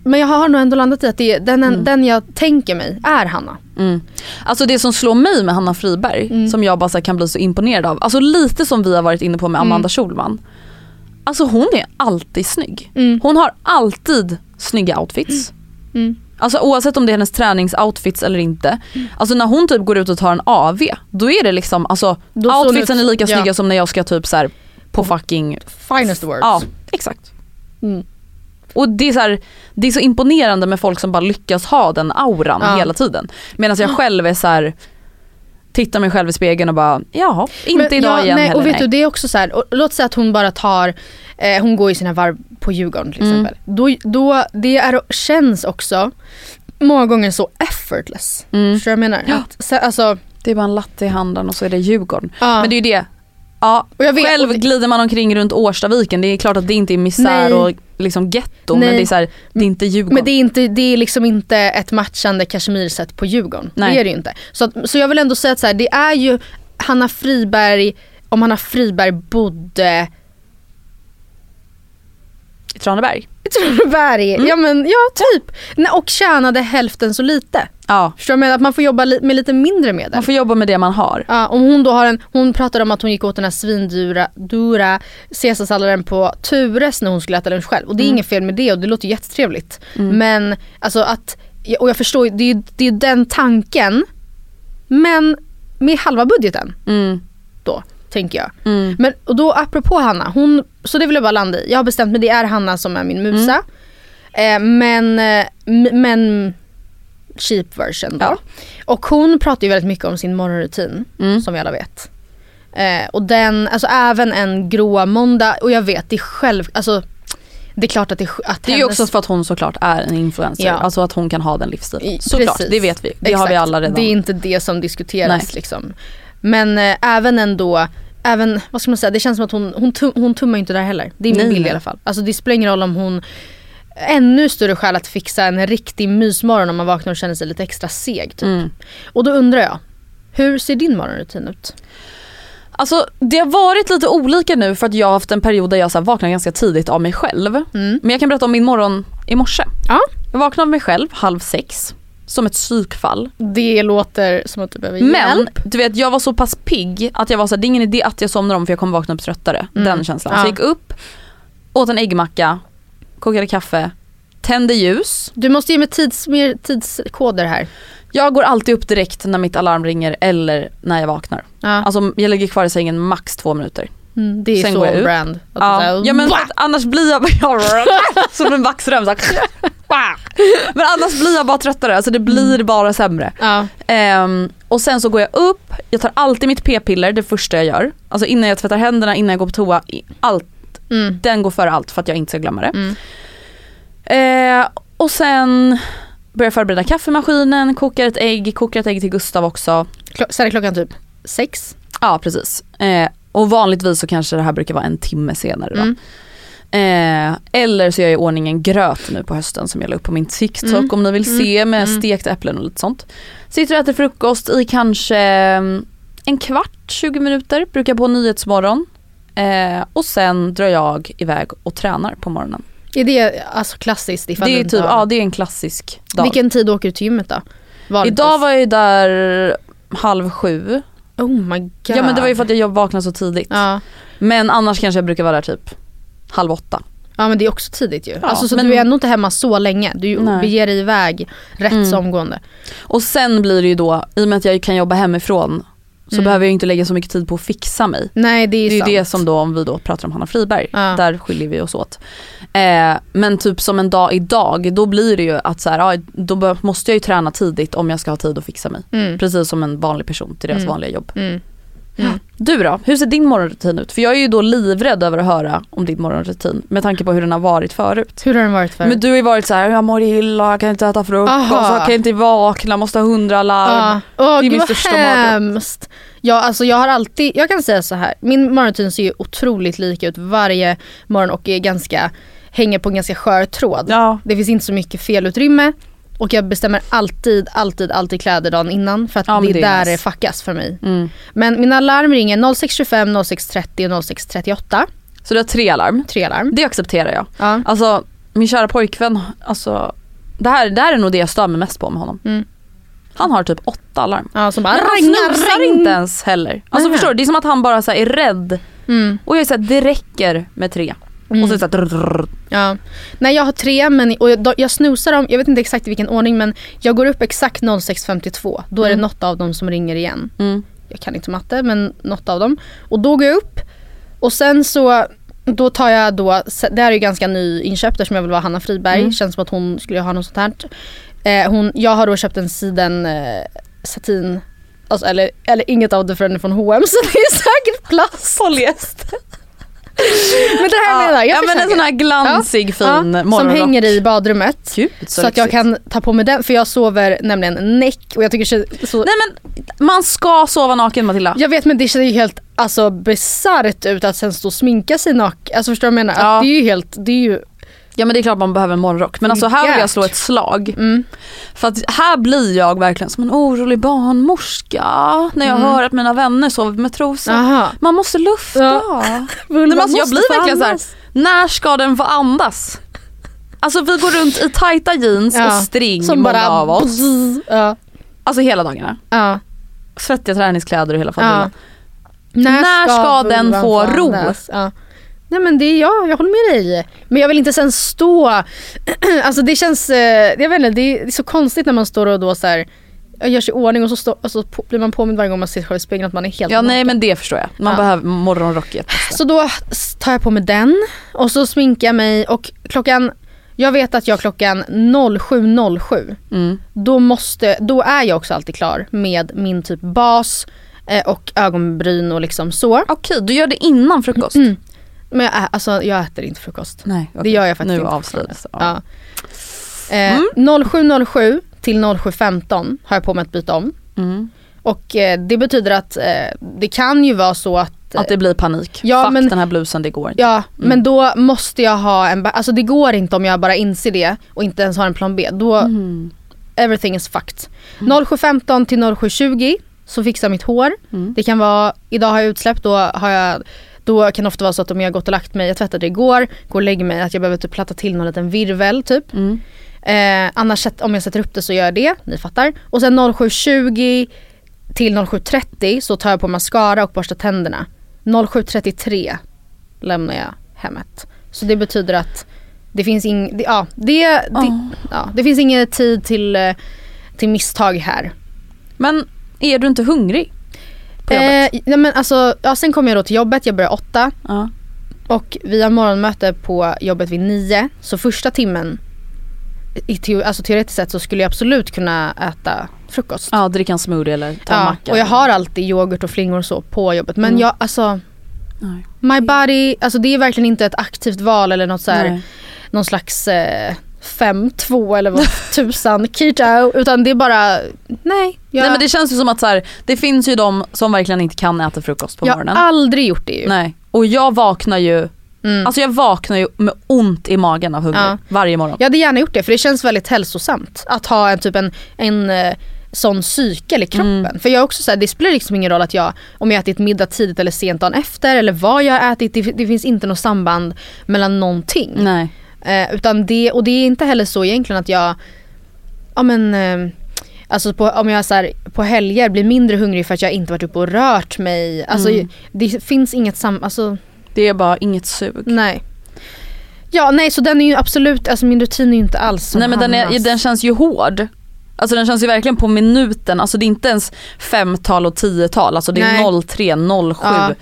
S2: men jag har nog ändå landat i att det den,
S1: Mm.
S2: den jag tänker mig är Hanna.
S1: Mm. Alltså det som slår mig med Hanna Friberg,
S2: Mm.
S1: som jag bara kan bli så imponerad av, alltså lite som vi har varit inne på med Amanda Schulman. Alltså hon är alltid snygg.
S2: Mm.
S1: Hon har alltid snygga outfits.
S2: Mm.
S1: Alltså oavsett om det är hennes träningsoutfits eller inte. Alltså när hon typ går ut och tar en AV, då är det liksom, alltså
S2: Då
S1: outfitsen
S2: ut-
S1: är lika
S2: ja.
S1: snygga som när jag ska typ så här på fucking,
S2: Finest words.
S1: ja exakt.
S2: Mm.
S1: Och det är, så här, det är så imponerande med folk som bara lyckas ha den auran
S2: Ja.
S1: hela tiden. Medan jag själv är så här tittar mig själv i spegeln och bara jaha, inte
S2: Men,
S1: idag
S2: ja,
S1: igen
S2: nej,
S1: heller.
S2: Och vet
S1: nej.
S2: du det är också så här, och, låt säga att hon bara tar, eh, hon går i sina varv på Djurgården till
S1: Mm.
S2: exempel. Då, då, det är, känns också många gånger så effortless.
S1: Mm.
S2: Förstår du vad jag menar?
S1: Ja.
S2: Att, så, alltså,
S1: Det är bara en latte i handen och så är det Djurgården.
S2: ja.
S1: Men det är ju det, ja,
S2: och jag vet,
S1: själv
S2: och det-
S1: glider man omkring runt Årstaviken, det är klart att det inte är misär
S2: Nej.
S1: och liksom getto men det är, så här, det är inte Djurgården.
S2: Men det är, inte, det är liksom inte ett matchande kashmirset på Djurgården.
S1: Nej.
S2: Det är det ju inte. Så, så jag vill ändå säga att så här, det är ju Hanna Friberg, om Hanna Friberg bodde
S1: I Traneberg.
S2: Traneberg,
S1: Mm.
S2: ja men ja typ. Och tjänade hälften så lite.
S1: Ja,
S2: Förstår du vad jag menar? Att man får jobba li- med lite mindre medel.
S1: man får jobba med det man har.
S2: Ja, om hon då har en, hon pratade om att hon gick åt den här svindura dura caesarsalladen på Tures när hon skulle äta lunch själv. Och det är inget fel med det och det låter jättetrevligt. Men alltså att, och jag förstår det är det är den tanken. Men med halva budgeten
S1: Mm.
S2: då, tänker jag.
S1: Mm.
S2: Men och då apropå Hanna, hon, så det vill jag bara landa i. Jag har bestämt mig, det är Hanna som är min musa. Eh, men, eh, men cheap version då.
S1: Ja.
S2: Och hon pratar ju väldigt mycket om sin morgonrutin,
S1: Mm.
S2: som vi alla vet. Eh, och den, alltså även en gråa måndag, och jag vet det är själv, alltså det är klart att det, att
S1: Det är ju
S2: hennes-
S1: också för att hon såklart är en influencer,
S2: Ja.
S1: alltså att hon kan ha den livsstilen. Såklart,
S2: precis.
S1: det vet vi. Det har vi
S2: Exakt.
S1: alla redan.
S2: Det är inte det som diskuteras
S1: Nej.
S2: liksom. Men eh, även ändå, även, vad ska man säga, det känns som att hon, hon, tum, hon tummar inte där heller. Det är min
S1: Nej,
S2: bild i alla fall. Alltså det spelar ingen roll om hon, ännu större skäl att fixa en riktig mysmorgon om man vaknar och känner sig lite extra seg typ.
S1: Mm.
S2: Och då undrar jag, hur ser din morgonrutin ut?
S1: Alltså det har varit lite olika nu för att jag har haft en period där jag så vaknar ganska tidigt av mig själv.
S2: Mm.
S1: Men jag kan berätta om min morgon i morse.
S2: Ja.
S1: Jag vaknade av mig själv halv sex. Som ett psykfall.
S2: Det låter som att du behöver
S1: Men
S2: hjälp.
S1: du vet jag var så pass pigg att jag var såhär, det är ingen idé att jag somnar om för jag kommer vakna upp tröttare.
S2: Mm.
S1: Den känslan.
S2: Ja.
S1: Så jag gick upp, åt en äggmacka, kokade kaffe, tände ljus.
S2: Du måste ge mig tids, mer tidskoder här.
S1: Jag går alltid upp direkt när mitt alarm ringer eller när jag vaknar.
S2: Ja.
S1: Alltså jag ligger kvar i sängen max två minuter.
S2: Mm, det är
S1: sen
S2: så brand. Att
S1: Ja,
S2: säger,
S1: ja men annars blir jag som en vaxröm. Men annars blir jag bara tröttare, alltså det blir bara sämre.
S2: ja.
S1: Ehm, och sen så går jag upp, jag tar alltid mitt p-piller det första jag gör. Alltså innan jag tvättar händerna, innan jag går på toa, allt.
S2: Mm.
S1: Den går före allt för att jag inte ska glömma det.
S2: Mm.
S1: Eh, och sen börjar jag förbereda kaffemaskinen, kokar ett ägg, kokar ett ägg till Gustav också.
S2: Klo- så är det klockan typ sex.
S1: Ja precis. Eh, och vanligtvis så kanske det här brukar vara en timme senare då.
S2: Mm.
S1: Eh, eller så gör jag i ordning en gröt nu på hösten som jag la upp på min TikTok
S2: Mm.
S1: om ni vill
S2: Mm.
S1: se med
S2: Mm.
S1: stekta äpplen och lite sånt. Sitter och äter frukost i kanske mm, en kvart, 20 minuter, brukar på Nyhetsmorgon. Eh, och sen drar jag iväg och tränar på morgonen.
S2: Är det alltså klassiskt ifall
S1: Det är, typ, ja, det är en klassisk dag.
S2: Vilken tid åker du till gymmet då? Vanligtvis.
S1: Idag var jag ju där halv sju.
S2: Oh my god.
S1: Ja men det var ju för att jag vaknade så tidigt.
S2: Ja.
S1: Men annars kanske jag brukar vara där typ halv åtta.
S2: ja men det är också tidigt ju.
S1: Ja,
S2: alltså, så
S1: men-
S2: du är ändå inte hemma så länge. Du
S1: Nej.
S2: beger dig iväg rätt
S1: Mm.
S2: så omgående.
S1: Och sen blir det ju då, i och med att jag kan jobba hemifrån så
S2: Mm.
S1: behöver jag inte lägga så mycket tid på att fixa mig.
S2: Nej det är,
S1: Det är ju det som då, om vi då pratar om Hanna Friberg,
S2: Ja.
S1: där skiljer vi oss åt. Eh, men typ som en dag idag, då blir det ju att så här, ja, då måste jag ju träna tidigt om jag ska ha tid att fixa mig.
S2: Mm.
S1: Precis som en vanlig person till deras
S2: Mm.
S1: vanliga jobb.
S2: Mm.
S1: Du då, hur ser din morgonrutin ut? För jag är ju då livrädd över att höra om din morgonrutin med tanke på hur den har varit förut.
S2: Hur har den varit för?
S1: Men du har ju varit så här, jag mår illa, jag kan inte äta frukost,
S2: Aha.
S1: jag kan inte vakna, måste ha hundra larm.
S2: Ja. Åh
S1: Det är
S2: gud
S1: min
S2: vad
S1: största
S2: hemskt. Ja alltså jag har alltid, jag kan säga så här. min morgonrutin ser ju otroligt lika ut varje morgon och är ganska, hänger på en ganska skör tråd.
S1: Ja.
S2: Det finns inte så mycket felutrymme och jag bestämmer alltid, alltid, alltid kläder dagen innan för att
S1: Ja,
S2: det är
S1: det
S2: där
S1: nice.
S2: det fuckas för mig.
S1: Mm.
S2: Men mina alarm ringer 06.25, 06.30 och 06.38.
S1: Så du har tre alarm,
S2: Tre alarm.
S1: det accepterar jag.
S2: Ja.
S1: Alltså min kära pojkvän, alltså det här, det här är nog det jag stör mig mest på med honom.
S2: Mm.
S1: Han har typ åtta alarm.
S2: Ja, som bara
S1: Men han snusar
S2: ring.
S1: inte ens heller. Alltså förstår du, det är som att han bara så är rädd.
S2: Mm.
S1: Och jag är såhär, det räcker med tre. Och så det så här.
S2: Ja. Nej jag har tre men och jag, jag snusar dem, jag vet inte exakt i vilken ordning men jag går upp exakt 06.52. Då är det
S1: Mm.
S2: något av dem som ringer igen.
S1: Mm.
S2: Jag kan inte matte men något av dem. Och då går jag upp och sen så då tar jag då, det här är ju ganska ny inköpt eftersom jag vill vara Hanna Friberg.
S1: Mm.
S2: Känns som att hon skulle ha något sånt här. Eh, hon, jag har då köpt en siden eh, satin, alltså, eller, eller inget av det för den är från H&M så det är säkert plast.
S1: Polyester.
S2: Men det här menar jag,
S1: ja men en sån här glansig fin
S2: Ja, Som
S1: morgonrock.
S2: hänger i badrummet.
S1: Gud,
S2: Så, att jag kan ta på mig den för jag sover nämligen näck och jag tycker så
S1: Nej men man ska sova naken Matilda.
S2: Jag vet men det ser ju helt alltså, bisarrt ut att sen stå och sminka sig naken. Alltså förstår du vad jag menar?
S1: Ja.
S2: Att det är ju helt, det är ju,
S1: Ja men det är klart man behöver en morgonrock. Men alltså här vill jag slå ett slag.
S2: mm.
S1: För att här blir jag verkligen som en orolig barnmorska när jag
S2: Mm.
S1: hör att mina vänner sover med trosor.
S2: aha.
S1: Man måste lufta.
S2: Ja.
S1: Nej, men alltså, jag blir verkligen såhär, när ska den få andas? Alltså vi går runt i tajta jeans
S2: Ja,
S1: och string
S2: Som
S1: många
S2: bara,
S1: av oss.
S2: ja.
S1: Alltså hela dagarna.
S2: Ja.
S1: Svettiga träningskläder och hela faderullan. När ska den
S2: vulvan
S1: få ro?
S2: Nej men det är jag, jag håller med dig. Men jag vill inte sen stå, alltså det känns, eh, jag vet inte, det är så konstigt när man står och då så här, gör sig i ordning och så, stå, och så på, blir man påmind varje gång man ser sig själv i spegeln att man är helt
S1: Ja nej men det förstår jag. Man
S2: Ja.
S1: behöver morgonrock i ett bästa.
S2: Så då tar jag på mig den och så sminkar jag mig och klockan, jag vet att jag klockan 07.07
S1: Mm.
S2: då, måste, då är jag också alltid klar med min typ bas eh, och ögonbryn och liksom så.
S1: Okej, du gör det innan frukost?
S2: Mm. Men jag, ä- alltså, jag äter inte frukost.
S1: Nej,
S2: Det gör jag faktiskt
S1: Nu
S2: inte.
S1: avslöjades det.
S2: Ja. Eh, 07.07 till 07.15 har jag på mig att byta om.
S1: Mm.
S2: Och eh, det betyder att eh, det kan ju vara så att
S1: Att det blir panik.
S2: Ja,
S1: Fuck
S2: men-
S1: den här blusen, det går inte.
S2: Ja, men då måste jag ha en, alltså det går inte om jag bara inser det och inte ens har en plan B. Då,
S1: Mm.
S2: everything is fucked. 07.15 till 07.20 så fixar jag mitt hår.
S1: Mm.
S2: Det kan vara, idag har jag utsläpp, då, har jag, då kan det ofta vara så att om jag har gått och lagt mig, jag tvättade igår, går och lägger mig, att jag behöver typ platta till någon liten virvel typ.
S1: Mm.
S2: Eh, annars om jag sätter upp det så gör jag det, ni fattar. Och sen 07.20 till 07.30 så tar jag på mascara och borstar tänderna. 07.33 lämnar jag hemmet. Så det betyder att det finns ing, det, ja, det, det,
S1: Ja.
S2: ja, det finns ingen tid till, eh, till misstag här.
S1: Men är du inte hungrig? På
S2: Eh,
S1: jobbet?
S2: nej men alltså, ja, sen kommer jag då till jobbet, jag börjar åtta
S1: ja.
S2: och vi har morgonmöte på jobbet vid nio. Så första timmen, i teo, alltså teoretiskt sett så skulle jag absolut kunna äta frukost.
S1: ja, dricka en smoothie eller ta en
S2: Ja,
S1: macka.
S2: och jag har alltid yoghurt och flingor och så på jobbet. Men
S1: Mm.
S2: jag, alltså
S1: Nej.
S2: my body, alltså det är verkligen inte ett aktivt val eller något så här, någon slags eh, 5-2 eller vad tusan keto. Utan det är bara, nej. Jag,
S1: Nej men det känns ju som att så här, det finns ju de som verkligen inte kan äta frukost på
S2: jag
S1: morgonen.
S2: har aldrig gjort det ju.
S1: Nej. Och jag vaknar ju,
S2: Mm.
S1: alltså jag vaknar ju med ont i magen av hunger
S2: Ja.
S1: varje morgon.
S2: Jag hade gärna gjort det för det känns väldigt hälsosamt att ha en typ en, en eh, sån cykel i kroppen.
S1: Mm.
S2: För jag är också så här, det spelar liksom ingen roll att jag, om jag ätit middag tidigt eller sent dagen efter eller vad jag har ätit, det, det finns inte något samband mellan någonting.
S1: Nej.
S2: Eh, utan det, och det är inte heller så egentligen att jag, ja men eh, Alltså på, om jag så här, på helger blir mindre hungrig för att jag inte varit uppe och rört mig. Alltså
S1: Mm.
S2: det finns inget sam, alltså
S1: Det är bara inget sug.
S2: nej. Ja nej så den är ju absolut, alltså min rutin är ju inte alls som
S1: Nej men den, är, den känns ju hård. Alltså den känns ju verkligen på minuten, alltså det är inte ens femtal och tiotal, alltså det är
S2: Nej.
S1: 03, 07.
S2: Ja,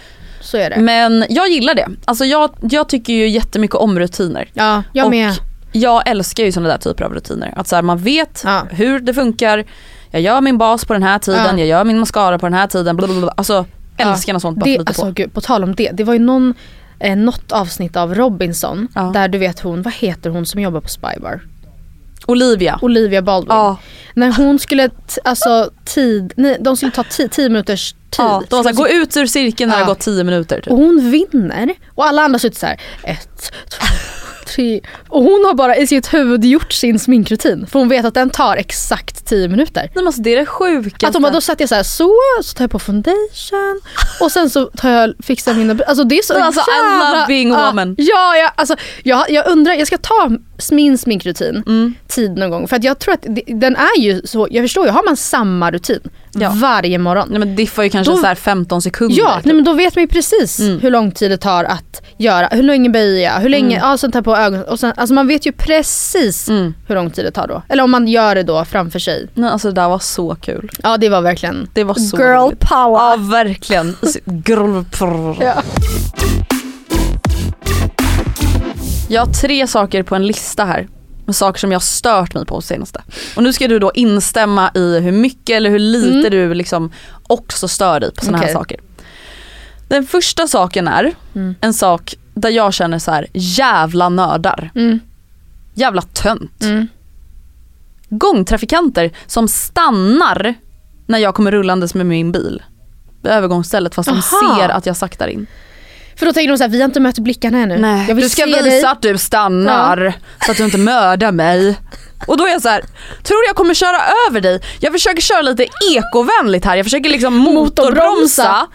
S2: så är det.
S1: Men jag gillar det. Alltså jag, jag tycker ju jättemycket om rutiner.
S2: ja, jag
S1: och
S2: med.
S1: Jag älskar ju sådana där typer av rutiner. Att så här, man vet
S2: Ja.
S1: hur det funkar, jag gör min bas på den här tiden,
S2: Ja.
S1: jag gör min mascara på den här tiden. Blablabla. Alltså älskar när sånt bara
S2: det, alltså,
S1: på.
S2: Gud, på tal om det, det var ju någon, eh, något avsnitt av Robinson
S1: Ja.
S2: där du vet hon, vad heter hon som jobbar på Spybar?
S1: Olivia.
S2: Olivia Baldwin.
S1: Ja.
S2: När hon skulle, alltså tid, nej, de skulle ta ti- tio minuters tid.
S1: Ja, de var såhär, gå ut ur cirkeln när det
S2: Ja.
S1: har gått 10 minuter. Typ.
S2: Och hon vinner och alla andra sitter så här, ett, två, tre. Och hon har bara i sitt huvud gjort sin sminkrutin för hon vet att den tar exakt 10 minuter.
S1: Nej men alltså det är det sjukaste.
S2: Att de bara, då satt jag så här, så, så tar jag på foundation och sen så tar jag, fixar mina Alltså det är så
S1: alltså, I
S2: jävla...
S1: love being a woman.
S2: Ja, ja alltså, jag, jag undrar, jag ska ta min sminkrutin
S1: Mm.
S2: tid någon gång för att jag tror att den är ju så, jag förstår ju, har man samma rutin
S1: Ja.
S2: varje morgon.
S1: Nej men diffar ju kanske
S2: Då-
S1: så här 15 sekunder.
S2: Ja,
S1: typ.
S2: nej, men då vet man ju precis
S1: Mm.
S2: hur lång tid det tar att göra, hur länge böjer jag, hur länge,
S1: Mm.
S2: ja sånt här på ögonen. Och sen, alltså man vet ju precis
S1: Mm.
S2: hur lång tid det tar då. Eller om man gör det då framför sig.
S1: Nej, alltså det där var så kul.
S2: Ja det var verkligen
S1: Det var så
S2: girl
S1: roligt.
S2: power.
S1: Ja verkligen. Girl power.
S2: Ja.
S1: Jag har tre saker på en lista här. Med saker som jag stört mig på senaste. Och nu ska du då instämma i hur mycket eller hur lite
S2: Mm.
S1: du liksom också stör dig på sådana här
S2: Okej.
S1: saker. Den första saken är
S2: Mm.
S1: en sak där jag känner så här: jävla nördar.
S2: Mm.
S1: Jävla tönt.
S2: Mm.
S1: Gångtrafikanter som stannar när jag kommer rullandes med min bil. Vid övergångsstället fast de
S2: Aha.
S1: ser att jag saktar in.
S2: För då tänker de såhär, vi har inte mött blickarna ännu.
S1: Nej,
S2: jag vill
S1: du ska visa
S2: dig.
S1: att du stannar så att du inte mördar mig. Och då är jag så här, tror jag kommer köra över dig? Jag försöker köra lite ekovänligt här, jag försöker liksom motorbromsa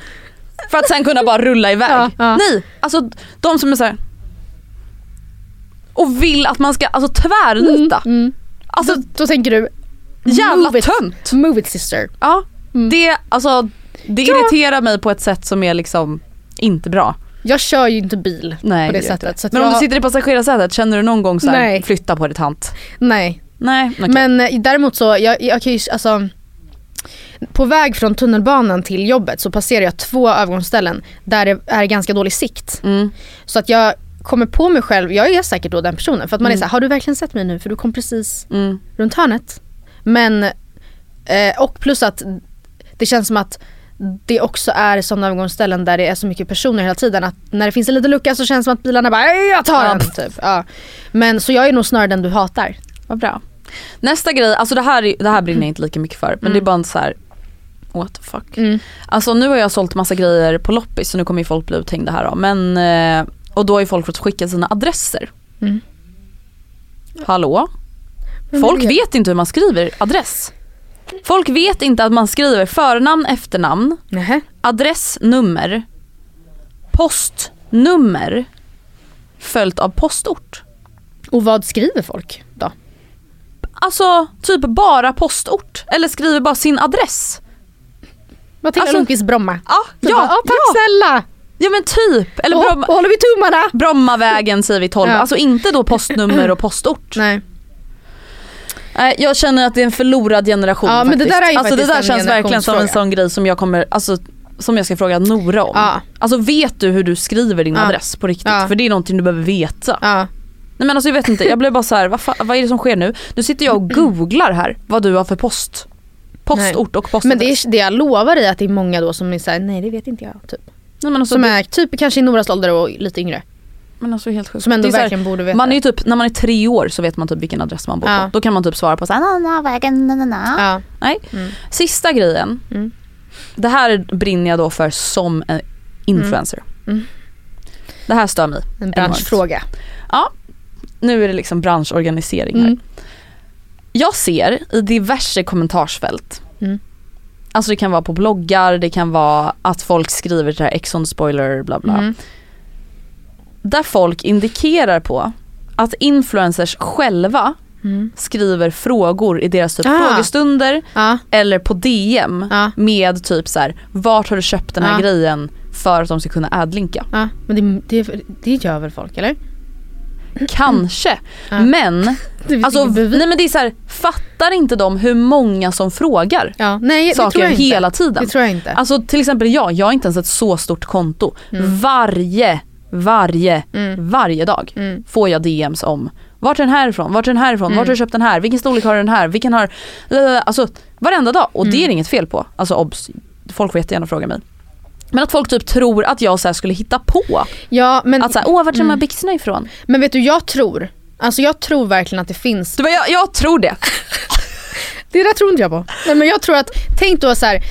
S1: för att sen kunna bara rulla iväg.
S2: Ja, ja.
S1: Nej, alltså de som är så här och vill att man ska alltså tvärnita.
S2: Mm.
S1: Alltså
S2: Då, då tänker du,
S1: jävla
S2: move it.
S1: tönt.
S2: move it sister.
S1: Ja,
S2: Mm.
S1: det, alltså, det
S2: Ja.
S1: irriterar mig på ett sätt som är liksom inte bra.
S2: Jag kör ju inte bil
S1: Nej,
S2: på det sättet.
S1: Men om
S2: jag,
S1: du sitter i passagerarsätet, känner du någon gång så här,
S2: Nej.
S1: flytta på ditt hand?
S2: Nej.
S1: Nej, okej.
S2: Men eh, däremot så, jag, jag kan ju, alltså på väg från tunnelbanan till jobbet så passerar jag två övergångsställen där det är ganska dålig sikt.
S1: Mm.
S2: Så att jag kommer på mig själv, jag är säkert då den personen för att man är
S1: Mm.
S2: så här, har du verkligen sett mig nu? För du kom precis
S1: Mm.
S2: runt hörnet. Men, eh, och plus att det känns som att det också är sådana övergångsställen där det är så mycket personer hela tiden att när det finns en liten lucka så känns det som att bilarna bara "Ej, jag tar den typ. Ja. Men så jag är nog snarare den du hatar.
S1: Vad bra. Nästa grej, alltså det här, är- det här brinner jag inte lika mycket för men det är bara en så här. what the fuck.
S2: Mm.
S1: Alltså nu har jag sålt massa grejer på loppis så nu kommer ju folk bli uthängda här då. Men, eh, och då har ju folk fått skicka sina adresser.
S2: Mm.
S1: Hallå? Folk vet inte hur man skriver adress. Folk vet inte att man skriver förnamn, efternamn,
S2: Nähä.
S1: adress, nummer, postnummer följt av postort.
S2: Och vad skriver folk då?
S1: Alltså typ bara postort eller skriver bara sin adress.
S2: Matilda
S1: Alltså-
S2: Lundqvist Bromma.
S1: Ja, ja,
S2: bara, "Ja, tack
S1: ja.
S2: snälla!
S1: ja men typ. Eller
S2: Och,
S1: Bromma,
S2: och håller vi tummarna?
S1: Brommavägen säger vi 12,
S2: Ja.
S1: alltså inte då postnummer och postort.
S2: Nej.
S1: Nej, jag känner att det är en förlorad generation
S2: Ja, men det
S1: faktiskt.
S2: där är
S1: alltså, det
S2: faktiskt
S1: där känns verkligen som en sån grej som jag kommer, alltså som jag ska fråga Nora om.
S2: Ja.
S1: Alltså vet du hur du skriver din
S2: Ja.
S1: adress på riktigt?
S2: Ja.
S1: För det är någonting du behöver veta.
S2: Ja.
S1: Nej men alltså jag vet inte, jag blev bara så här, vad, fa- vad är det som sker nu? Nu sitter jag och googlar här vad du har för post. Postort och postadress.
S2: Men det, är, det jag lovar dig att det är många då som är såhär, nej det vet inte jag. Typ.
S1: Nej, men alltså,
S2: Som är typ kanske i Noras ålder och lite yngre.
S1: Men alltså helt sjukt.
S2: Som ändå
S1: så här,
S2: verkligen borde veta.
S1: Man är ju typ, när man är tre år så vet man typ vilken adress man bor
S2: Ja.
S1: på. Då kan man typ svara på såhär, na, na, vägen, na, na, na.
S2: Ja.
S1: Nej.
S2: Mm.
S1: Sista grejen.
S2: Mm.
S1: Det här brinner jag då för som en influencer.
S2: Mm.
S1: Det här stör mig.
S2: En branschfråga.
S1: Ja, nu är det liksom branschorganisering här.
S2: Mm.
S1: Jag ser i diverse kommentarsfält,
S2: Mm.
S1: alltså det kan vara på bloggar, det kan vara att folk skriver det här Exxon spoiler bla bla.
S2: Mm.
S1: Där folk indikerar på att influencers själva
S2: Mm.
S1: skriver frågor i deras typ
S2: Ah.
S1: frågestunder
S2: Ja.
S1: eller på DM
S2: Ja.
S1: med typ så här: vart har du köpt den här
S2: Ja.
S1: grejen för att de ska kunna adlinka.
S2: Ja. Men det, det, det gör väl folk eller?
S1: Kanske.
S2: Ja.
S1: Men, alltså, nej men det är så här, fattar inte de hur många som frågar
S2: ja. Nej
S1: saker hela tiden?
S2: Det tror jag inte.
S1: Alltså till exempel jag, jag har inte ens ett så stort konto. Varje, varje,
S2: Mm.
S1: varje dag
S2: Mm.
S1: får jag DMs om vart är den här ifrån, vart är den här ifrån,
S2: Mm.
S1: vart har du köpt den här, vilken storlek har den här, vilken har, alltså varenda dag och det är
S2: Mm.
S1: inget fel på. Alltså obs, folk får jättegärna fråga mig. Men att folk typ tror att jag så skulle hitta på.
S2: ja men,
S1: Att såhär, åh vart är de här
S2: Mm.
S1: byxorna ifrån?
S2: men vet du jag tror, alltså jag tror verkligen att det finns
S1: Du, jag, jag tror det.
S2: Det där tror inte jag på. Nej, men jag tror att, tänk då så här.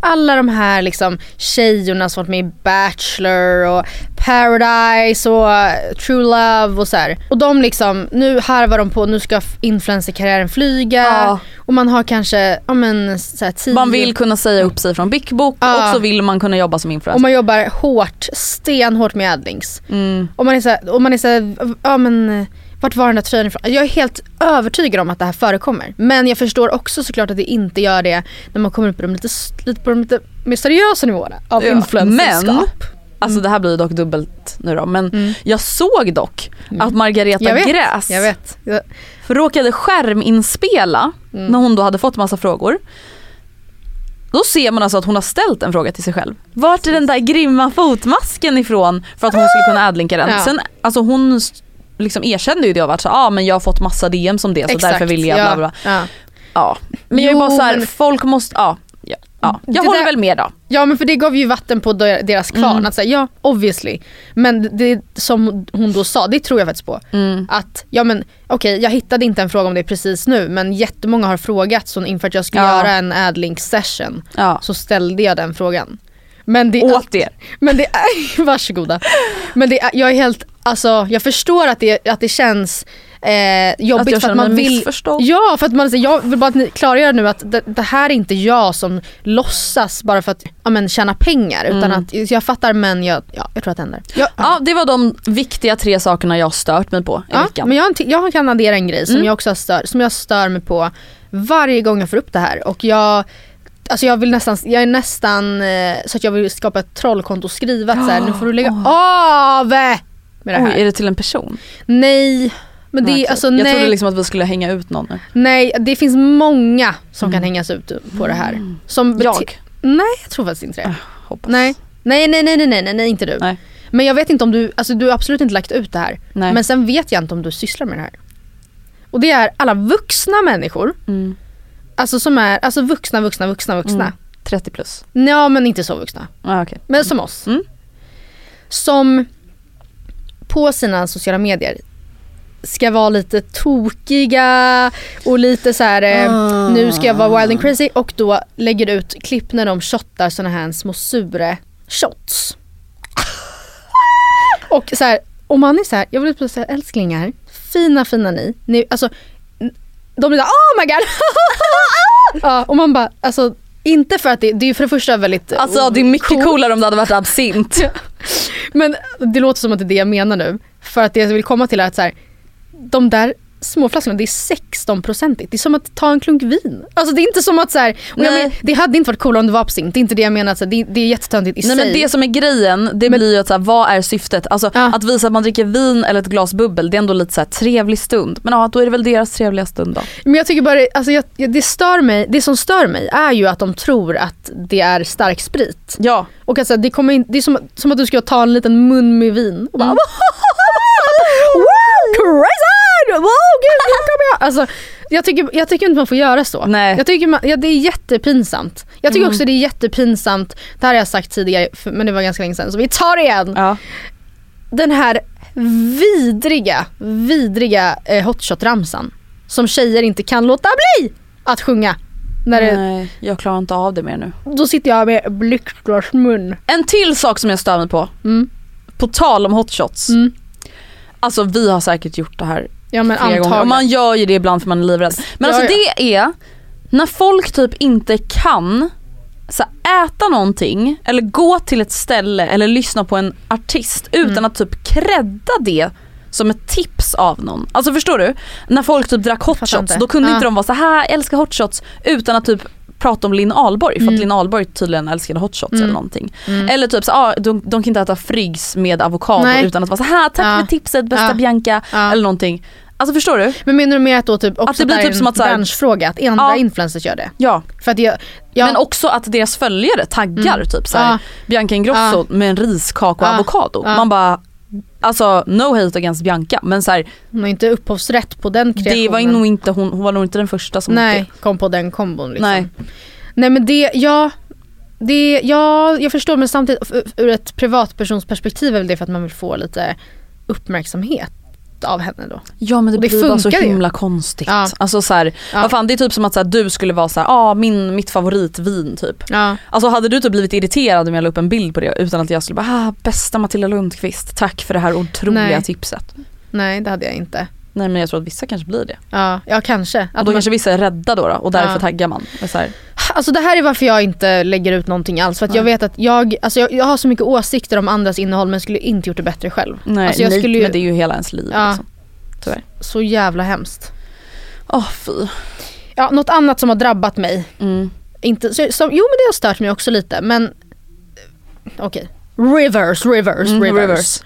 S2: Alla de här liksom tjejorna som varit med i Bachelor och Paradise och eh, True Love och så här. Och de liksom, nu harvar de på, nu ska influencerkarriären flyga.
S1: Ja.
S2: Och man har kanske, ja men så här, tio,
S1: Man vill kunna säga upp sig från Big Book
S2: Ja.
S1: och så vill man kunna jobba som
S2: och
S1: influencer.
S2: man jobbar hårt, stenhårt med adlings.
S1: Mm.
S2: Och man är så här, och man är så här, ja men vart var den där tröjan ifrån? Jag är helt övertygad om att det här förekommer. Men jag förstår också såklart att det inte gör det när man kommer upp på de lite, lite, på de lite mer seriösa nivåerna av
S1: Ja,
S2: influencerskap.
S1: Alltså det här blir dock dubbelt nu då, men
S2: Mm.
S1: jag såg dock att Margareta
S2: Jag vet,
S1: Gräs
S2: Jag vet. Jag,
S1: råkade skärminspela
S2: Mm.
S1: när hon då hade fått massa frågor. Då ser man alltså att hon har ställt en fråga till sig själv. Vart är den där grymma fotmasken ifrån? För att hon skulle kunna adlinka den.
S2: Ja.
S1: Sen, alltså hon liksom erkände ju det och vart så ah, men jag har fått massa DM som det så
S2: Exakt,
S1: därför vill jag bla bla.
S2: Ja, ja.
S1: Men jag är bara så här,
S2: men-
S1: folk måste, ja. ja, ja. Jag
S2: Det
S1: håller
S2: där-
S1: väl med då.
S2: ja men för det gav ju vatten på de- deras kvarn.
S1: Mm.
S2: Att säga, ja obviously. Men det som hon då sa, det tror jag faktiskt på.
S1: Mm.
S2: Att ja men okej jag hittade inte en fråga om det precis nu men jättemånga har frågat så inför att jag skulle
S1: Ja.
S2: göra en adlink session
S1: Ja.
S2: så ställde jag den frågan. Men det,
S1: Åt er.
S2: men det är, varsågoda. Men det jag är helt, alltså jag förstår att det, att det känns eh, jobbigt
S1: Att
S2: för att man vill. Ja för att man jag vill bara att ni klargör nu att det, det här är inte jag som låtsas bara för att ja, men, tjäna pengar utan
S1: Mm.
S2: att jag fattar men jag, ja, jag tror att det händer. Jag,
S1: Ja det var de viktiga tre sakerna jag stört mig på i
S2: Ja,
S1: veckan.
S2: men jag, jag kan addera en grej som
S1: Mm.
S2: jag också har stör, som jag stör mig på varje gång jag får upp det här och jag Alltså jag vill nästan, jag är nästan eh, så att jag vill skapa ett trollkonto och skriva att så här, nu får du lägga av med det här.
S1: Oj, är det till en person?
S2: Nej, men det alltså
S1: jag
S2: nej,
S1: trodde liksom att vi skulle hänga ut någon nu.
S2: nej det finns många som
S1: Mm.
S2: kan hängas ut på det här. Som bete-
S1: Jag?
S2: Nej jag tror faktiskt inte det.
S1: Hoppas.
S2: Nej. Nej, nej, nej, nej, nej, nej, nej, inte du.
S1: Nej.
S2: Men jag vet inte om du, alltså du har absolut inte lagt ut det här.
S1: Nej.
S2: Men sen vet jag inte om du sysslar med det här. Och det är alla vuxna människor,
S1: Mm.
S2: alltså som är, alltså vuxna, vuxna, vuxna, vuxna.
S1: Mm. 30 plus.
S2: Ja men inte så vuxna.
S1: Ah, okay.
S2: Men som oss.
S1: Mm.
S2: Som på sina sociala medier ska vara lite tokiga och lite så här. eh,
S1: Ah.
S2: nu ska jag vara wild and crazy och då lägger ut klipp när de shottar såna här små sure shots. Och så här, om man är så här, jag vill säga älsklingar, fina fina ni. ni alltså, de blir såhär oh my god. ja, och man bara, alltså inte för att det, det är för det första väldigt
S1: Alltså det är mycket coolare om det hade varit absint.
S2: Men det låter som att det är det jag menar nu. För att det jag vill komma till är att så här, de där småflaskorna, det är 16-procentigt. Det är som att ta en klunk vin. Alltså det är inte som att så här, men, det hade inte varit coolare om det var absint. Det är inte det jag menar, så det, det är jättetöntigt i
S1: Nej
S2: sig.
S1: men det som är grejen, det blir ju att så här, vad är syftet? Alltså
S2: Ja.
S1: att visa att man dricker vin eller ett glas bubbel, det är ändå lite så här trevlig stund. Men ja, då är det väl deras trevliga stund då.
S2: Men jag tycker bara, alltså jag, det, stör mig, det som stör mig är ju att de tror att det är stark sprit.
S1: Ja.
S2: Och att så här, det, kommer in, det är som, som att du ska ta en liten mun med vin och bara
S1: Mm.
S2: wow, crazy! Wow, gud, nu kommer jag. Alltså, jag, tycker, jag tycker inte man får göra så.
S1: Nej.
S2: Jag tycker man, ja, det är jättepinsamt. Jag tycker också det är jättepinsamt, det här har jag sagt tidigare men det var ganska länge sedan så vi tar det igen.
S1: Ja.
S2: Den här vidriga, vidriga eh, hotshot-ramsan som tjejer inte kan låta bli att sjunga. När det,
S1: Nej, jag klarar inte av det mer nu.
S2: då sitter jag med blixtglasmun.
S1: En till sak som jag stör mig på.
S2: Mm.
S1: På tal om hotshots.
S2: Mm.
S1: Alltså vi har säkert gjort det här
S2: Ja men antagligen.
S1: man gör ju det ibland för man är livrädd. Men
S2: Ja,
S1: alltså
S2: ja.
S1: det är när folk typ inte kan så äta någonting eller gå till ett ställe eller lyssna på en artist utan
S2: Mm.
S1: att typ credda det som ett tips av någon. Alltså förstår du? När folk typ drack hot
S2: Fattar
S1: shots,
S2: inte.
S1: då kunde
S2: Ja.
S1: inte de vara så här älskar hot shots utan att typ prata om Linn Ahlborg för
S2: Mm.
S1: att Linn Ahlborg tydligen älskade hot shots
S2: Mm.
S1: eller någonting. Eller typ så, ah, de, de kan inte äta friggs med avokado
S2: Nej.
S1: utan att vara så här tack
S2: Ja.
S1: för tipset bästa
S2: Ja.
S1: Bianca
S2: Ja.
S1: eller någonting. Alltså förstår du?
S2: Men menar du mer att då typ också
S1: Att det blir typ som att
S2: branschfråga, att andra
S1: Ja.
S2: influencers gör det?
S1: Ja.
S2: För att jag, jag
S1: Men också att deras följare taggar
S2: Mm.
S1: typ såhär. Bianca Ingrosso med en riskaka och avokado. Man bara, alltså no hate against Bianca men så här,
S2: hon har inte upphovsrätt på den kreationen.
S1: det var nog inte hon, hon var nog inte den första som
S2: Nej, kom på den kombon liksom.
S1: Nej.
S2: Nej men det, ja, det, ja jag förstår men samtidigt ur ett privatpersonsperspektiv är väl det för att man vill få lite uppmärksamhet av henne då.
S1: Ja men det,
S2: Det
S1: blir bara så
S2: funkar ju.
S1: himla konstigt.
S2: Ja.
S1: Alltså så här,
S2: Ja.
S1: vad fan det är typ som att så här, du skulle vara så här, ah, min, mitt favoritvin typ.
S2: Ja.
S1: Alltså hade du typ blivit irriterad om jag la upp en bild på det utan att jag skulle bara, ah, bästa Matilda Lundqvist, tack för det här otroliga
S2: Nej.
S1: tipset.
S2: Nej det hade jag inte.
S1: Nej men jag tror att vissa kanske blir det.
S2: Ja, ja kanske. Att
S1: Och då
S2: man,
S1: kanske vissa är rädda då, då och därför
S2: Ja.
S1: taggar man. Så här,
S2: Alltså det här är varför jag inte lägger ut någonting alls. För att jag vet att jag, alltså jag, jag har så mycket åsikter om andras innehåll men skulle inte gjort det bättre själv.
S1: nej,
S2: alltså jag
S1: nej
S2: skulle ju,
S1: men det är ju hela ens liv.
S2: Ja.
S1: Liksom. Tyvärr.
S2: Så jävla hemskt.
S1: Åh fy.
S2: Ja, något annat som har drabbat mig.
S1: Mm.
S2: Inte, så, som, jo men det har stört mig också lite men okej. Rivers, rivers,
S1: Mm,
S2: rivers.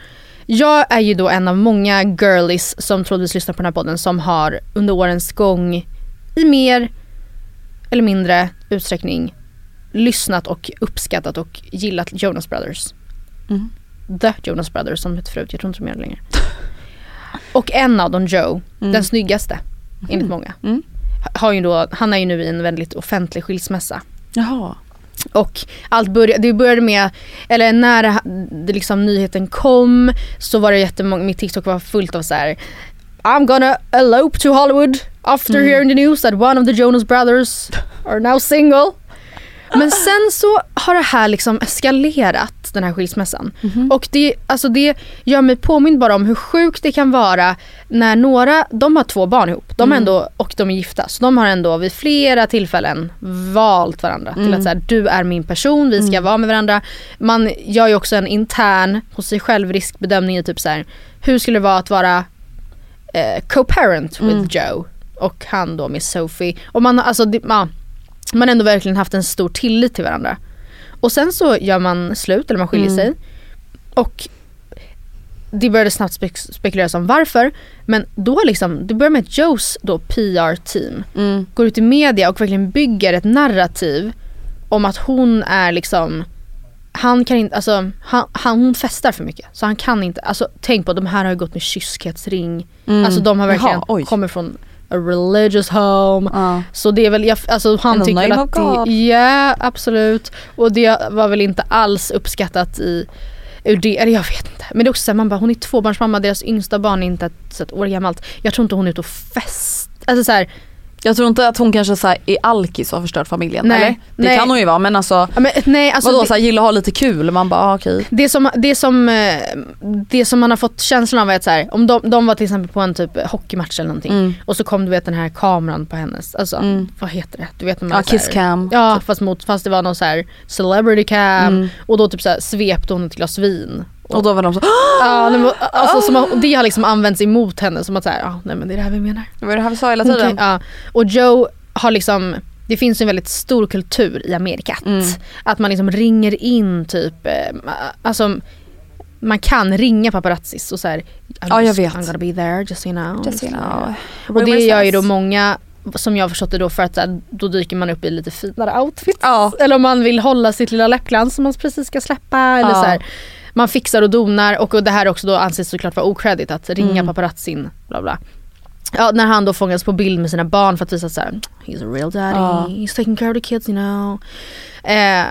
S2: Jag är ju då en av många girlies som troligtvis lyssnar på den här podden som har under årens gång i mer eller mindre utsträckning lyssnat och uppskattat och gillat Jonas Brothers.
S1: Mm.
S2: The Jonas Brothers som hette förut, jag tror inte de gör det längre. Och en av dem, Joe, den snyggaste enligt många.
S1: Mm.
S2: Har ju då, han är ju nu i en väldigt offentlig skilsmässa.
S1: Jaha.
S2: Och allt började, det började med, eller när det, liksom nyheten kom så var det jättemånga, mitt TikTok var fullt av så här. I'm gonna elope to Hollywood after hearing the news that one of the Jonas Brothers are now single. Men sen så har det här liksom eskalerat, den här skilsmässan. Och det, alltså det gör mig påmind bara om hur sjukt det kan vara när några, de har två barn ihop, de har ändå, och de är gifta, så de har ändå vid flera tillfällen valt varandra till att säga du är min person, vi ska vara med varandra. Man gör ju också en intern hos sig själv riskbedömning i typ så här, hur skulle det vara att vara eh, co-parent with Joe och han då med Sophie. Och man, alltså, det, ja, man ändå verkligen haft en stor tillit till varandra. Och sen så gör man slut eller man skiljer sig. Och det började snabbt spek- spekuleras om varför. Men då liksom, det börjar med att Joes då PR-team
S1: Mm.
S2: går ut i media och verkligen bygger ett narrativ om att hon är liksom han kan inte, alltså han, han, hon festar för mycket så han kan inte, alltså tänk på de här har ju gått med kyskhetsring.
S1: Mm.
S2: Alltså de har verkligen,
S1: Jaha,
S2: kommer från a religious home.
S1: Ja.
S2: Så det är väl, jag, alltså han tycker väl att
S1: God.
S2: det, ja absolut. Och det var väl inte alls uppskattat i ur det, eller jag vet inte. Men det är också såhär, man bara hon är tvåbarnsmamma, deras yngsta barn är inte ett, så ett år gammalt. Jag tror inte hon är ute och fest, alltså såhär
S1: Jag tror inte att hon kanske så här, är alkis och har förstört familjen
S2: Nej,
S1: eller? Det
S2: nej.
S1: kan hon ju vara men alltså,
S2: Ja, men, nej, alltså,
S1: vadå
S2: det-
S1: så här, gilla att ha lite kul? Man bara ah, okej.
S2: Det som, det, som, eh, det som man har fått känslan av är att så här, om de, de var till exempel på en typ hockeymatch eller någonting
S1: Mm.
S2: och så kom du vet den här kameran på hennes, alltså
S1: Mm.
S2: vad heter det? Du vet när man
S1: Ja,
S2: är så här-
S1: kiss cam.
S2: Ja fast, mot, fast det var någon så här celebrity cam
S1: Mm.
S2: och då typ så här svepte hon ett glas vin.
S1: Och då var de så
S2: Ja, nej, men, alltså, som, att- och det har liksom använts emot henne som att säga, ja nej men det är det här vi menar.
S1: det var det här vi sa hela tiden.
S2: kan, ja. Och Joe har liksom det finns ju en väldigt stor kultur i Amerikat.
S1: Mm.
S2: Att man liksom ringer in typ, eh, alltså man kan ringa paparazzis och så här, I'm
S1: Ja, jag vet.
S2: I'm gonna be there just so you know.
S1: Just so you know.
S2: Och det gör ju då många, som jag har förstått det då för att så här, då dyker man upp i lite finare outfits.
S1: Ja.
S2: Eller om man vill hålla sitt lilla läppglans som man precis ska släppa. Eller
S1: Ja.
S2: så här, man fixar och donar och, och det här också då anses såklart vara okredit att ringa
S1: Mm.
S2: paparazzin. Bla bla. Ja, när han då fångas på bild med sina barn för att visa såhär, he's a real daddy,
S1: Ja.
S2: he's taking care of the kids you know. Eh,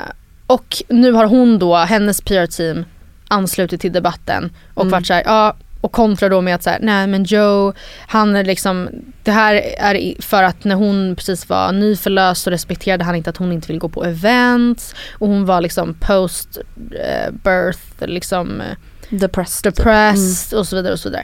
S2: och nu har hon då, hennes PR-team anslutit till debatten och
S1: Mm.
S2: varit såhär, ja och kontrar då med att såhär, nej men Joe, han är liksom, det här är för att när hon precis var nyförlöst så respekterade han inte att hon inte vill gå på events. Och hon var liksom post eh, birth liksom eh,
S1: Depressed.
S2: depressed och så vidare och så vidare.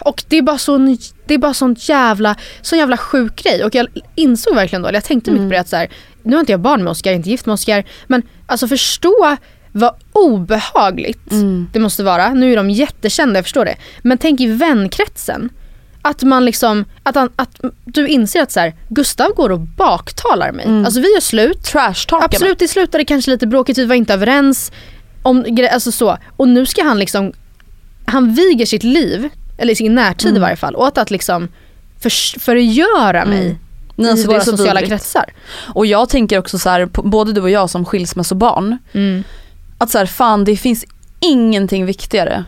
S2: Och det är bara sån, det är bara sånt jävla, sån jävla sjuk grej. Och jag insåg verkligen då, eller jag tänkte mycket på det att så här, nu har inte jag barn med Oscar, jag är inte gift med Oscar, men alltså förstå vad obehagligt
S1: Mm.
S2: det måste vara. Nu är de jättekända, jag förstår det. Men tänk i vänkretsen. Att man liksom, att, han, att du inser att så här, Gustav går och baktalar mig.
S1: Mm.
S2: Alltså vi gör slut,
S1: Trash-talkar
S2: Absolut, det slutade kanske lite bråkigt, vi var inte överens. Om, alltså så. Och nu ska han liksom, han viger sitt liv, eller i sin närtid
S1: Mm.
S2: i varje fall, åt att liksom för, förgöra mig
S1: Nej,
S2: i
S1: alltså, det är
S2: våra sociala
S1: vidrigt.
S2: kretsar.
S1: Och jag tänker också så här, både du och jag som skilsmässobarn,
S2: Mm.
S1: Att så här, fan det finns ingenting viktigare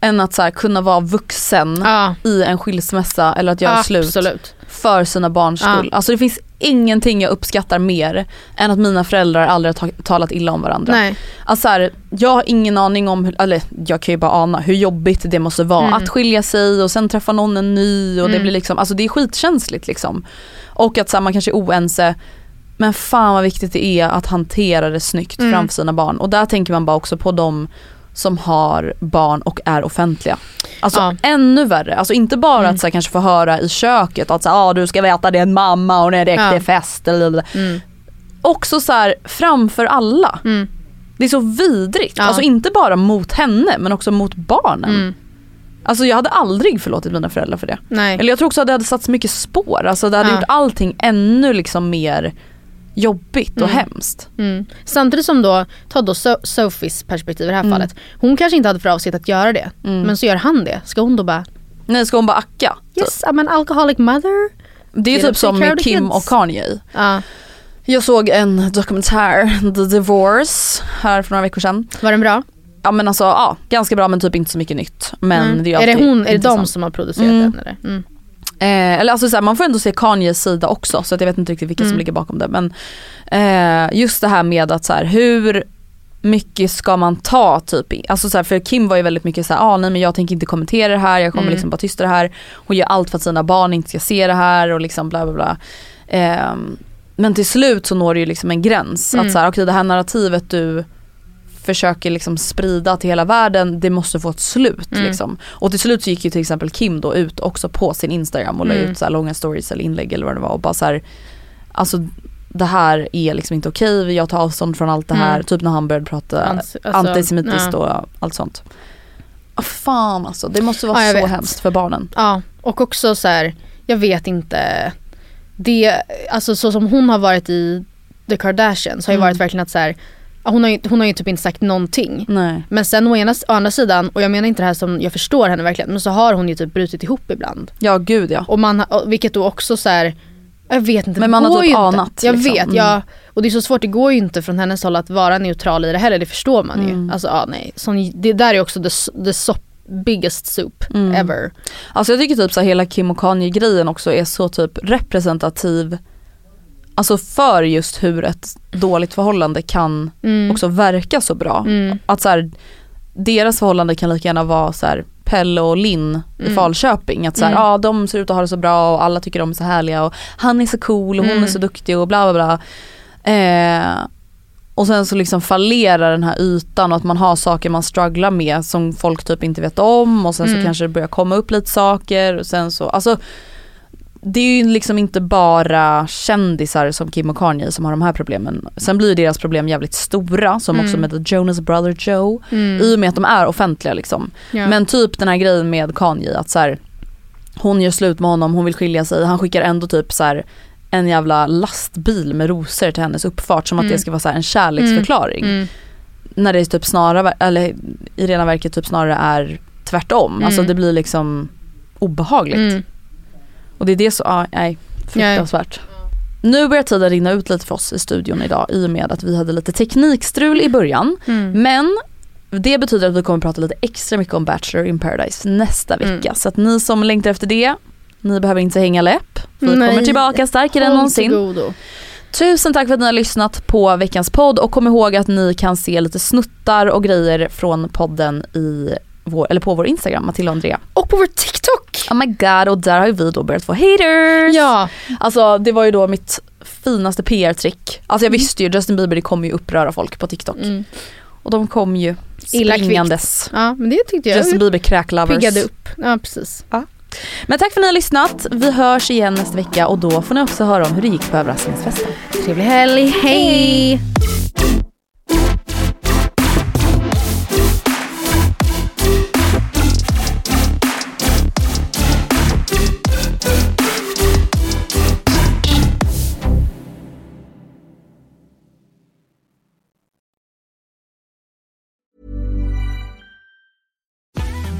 S1: än att så här, kunna vara vuxen
S2: Ja,
S1: i en skilsmässa eller att göra slut
S2: absolut.
S1: för sina barns
S2: Ja.
S1: skull. Alltså det finns ingenting jag uppskattar mer än att mina föräldrar aldrig har ta- talat illa om varandra.
S2: Nej.
S1: Alltså så här, jag har ingen aning om, hur, eller jag kan ju bara ana hur jobbigt det måste vara
S2: Mm.
S1: att skilja sig och sen träffa någon en ny och det
S2: Mm.
S1: blir liksom, alltså det är skitkänsligt liksom. Och att så här, man kanske är oense men fan vad viktigt det är att hantera det snyggt
S2: Mm.
S1: framför sina barn. Och där tänker man bara också på de som har barn och är offentliga. Alltså
S2: Ja.
S1: ännu värre, alltså inte bara
S2: Mm.
S1: att så här, kanske få höra i köket att så här, ah, du ska veta det är en mamma och det är
S2: Ja.
S1: fest. Eller,
S2: Mm.
S1: också så här, framför alla.
S2: Mm.
S1: Det är så vidrigt.
S2: Ja.
S1: Alltså inte bara mot henne men också mot barnen.
S2: Mm.
S1: Alltså jag hade aldrig förlåtit mina föräldrar för det.
S2: Nej.
S1: Eller jag tror också att det hade satt så mycket spår. Alltså det hade
S2: Ja.
S1: gjort allting ännu liksom mer jobbigt och
S2: Mm.
S1: hemskt.
S2: Mm. Samtidigt som då, ta då so- Sophies perspektiv i det här
S1: Mm.
S2: fallet. Hon kanske inte hade för avsikt att göra det.
S1: Mm.
S2: Men så gör han det. Ska hon då bara,
S1: Nej ska hon bara acka?
S2: yes I'm an alcoholic mother.
S1: Det är
S2: Get
S1: typ som med Kim
S2: kids.
S1: och Kanye.
S2: Ja.
S1: Jag såg en dokumentär, The Divorce, här för några veckor sedan.
S2: Var den bra?
S1: Ja men alltså ja, ganska bra men typ inte så mycket nytt. Men
S2: Mm.
S1: det är,
S2: är det hon, är det de som har producerat
S1: Mm.
S2: den eller?
S1: Eh, eller alltså så här, man får ändå se Kanyes sida också så att jag vet inte riktigt vilka som
S2: Mm.
S1: ligger bakom det. Men eh, just det här med att så här, hur mycket ska man ta typ? Alltså så här, för Kim var ju väldigt mycket så här, ah, nej men jag tänker inte kommentera det här, jag kommer
S2: Mm.
S1: liksom bara tysta det här. Hon gör allt för att sina barn inte ska se det här och liksom bla bla bla. Eh, men till slut så når det ju liksom en gräns.
S2: Mm.
S1: Att så här, okej det här narrativet du försöker liksom sprida till hela världen, det måste få ett slut.
S2: Mm.
S1: Liksom. Och till slut så gick ju till exempel Kim då ut också på sin Instagram och la
S2: Mm.
S1: ut så långa stories eller inlägg eller vad det var och bara så här, alltså det här är liksom inte okej, jag tar avstånd från allt det här,
S2: Mm.
S1: typ när han började prata
S2: Ans- alltså,
S1: antisemitiskt och allt sånt. Ah, fan alltså, det måste vara
S2: Ja,
S1: så
S2: vet.
S1: hemskt för barnen.
S2: Ja, och också så här, jag vet inte. Det, alltså så som hon har varit i The Kardashians har ju
S1: Mm.
S2: varit verkligen att så här, hon, har ju, hon har ju typ inte sagt någonting.
S1: Nej.
S2: Men sen å, ena, å andra sidan, och jag menar inte det här som jag förstår henne verkligen, men så har hon ju typ brutit ihop ibland.
S1: Ja gud ja.
S2: Och man, och vilket då också så här, jag vet inte,
S1: Men man har typ
S2: ju inte.
S1: anat,
S2: Jag
S1: liksom.
S2: vet,
S1: Mm.
S2: ja. Och det är så svårt, det går ju inte från hennes håll att vara neutral i det heller, det förstår man ju.
S1: Mm.
S2: Alltså ja nej, Sån, det där är också the, the sop, biggest soup
S1: Mm.
S2: ever.
S1: Alltså jag tycker typ så hela Kim och Kanye grejen också är så typ representativ Alltså för just hur ett dåligt förhållande kan
S2: Mm.
S1: också verka så bra.
S2: Mm.
S1: Att så här, deras förhållande kan lika gärna vara så här Pelle och Linn i
S2: Mm.
S1: Falköping. Att så här,
S2: Mm.
S1: ja, de ser ut att ha det så bra och alla tycker de är så härliga och han är så cool och hon
S2: Mm.
S1: är så duktig och bla bla bla. Eh, och sen så liksom fallerar den här ytan och att man har saker man strugglar med som folk typ inte vet om och sen så
S2: Mm.
S1: kanske det börjar komma upp lite saker och sen så, alltså det är ju liksom inte bara kändisar som Kim och Kanye som har de här problemen. Sen blir deras problem jävligt stora som också
S2: Mm.
S1: med The Jonas Brother Joe.
S2: Mm.
S1: I och med att de är offentliga liksom.
S2: Ja.
S1: Men typ den här grejen med Kanye att så här, hon gör slut med honom, hon vill skilja sig, han skickar ändå typ så här en jävla lastbil med rosor till hennes uppfart som att
S2: Mm.
S1: det ska vara så här en kärleksförklaring.
S2: Mm.
S1: När det typ snarare, eller i rena verket typ snarare är tvärtom.
S2: Mm.
S1: Alltså det blir liksom obehagligt.
S2: Mm.
S1: Och det är det så, ja, nej, fruktansvärt. Nu börjar tiden rinna ut lite för oss i studion idag i och med att vi hade lite teknikstrul i början.
S2: Mm.
S1: Men det betyder att vi kommer prata lite extra mycket om Bachelor in paradise nästa vecka.
S2: Mm.
S1: Så att ni som längtar efter det, ni behöver inte hänga läpp. Vi
S2: Nej.
S1: kommer tillbaka starkare än någonsin. Tusen tack för att ni har lyssnat på veckans podd och kom ihåg att ni kan se lite snuttar och grejer från podden i vår, eller på vår Instagram, Matilda och Andrea.
S2: Och på vår TikTok.
S1: Oh my god och där har ju vi då börjat få haters.
S2: Ja.
S1: Alltså det var ju då mitt finaste PR-trick. Alltså jag visste ju Justin Bieber det kommer ju uppröra folk på TikTok.
S2: Mm.
S1: Och de kom ju
S2: Illa kvickt.
S1: springandes.
S2: ja, men det tyckte jag
S1: Justin Bieber crack-lovers.
S2: piggade upp. Ja, precis.
S1: Men tack för att ni har lyssnat. Vi hörs igen nästa vecka och då får ni också höra om hur det gick på överraskningsfesten.
S2: Trevlig helg, hej!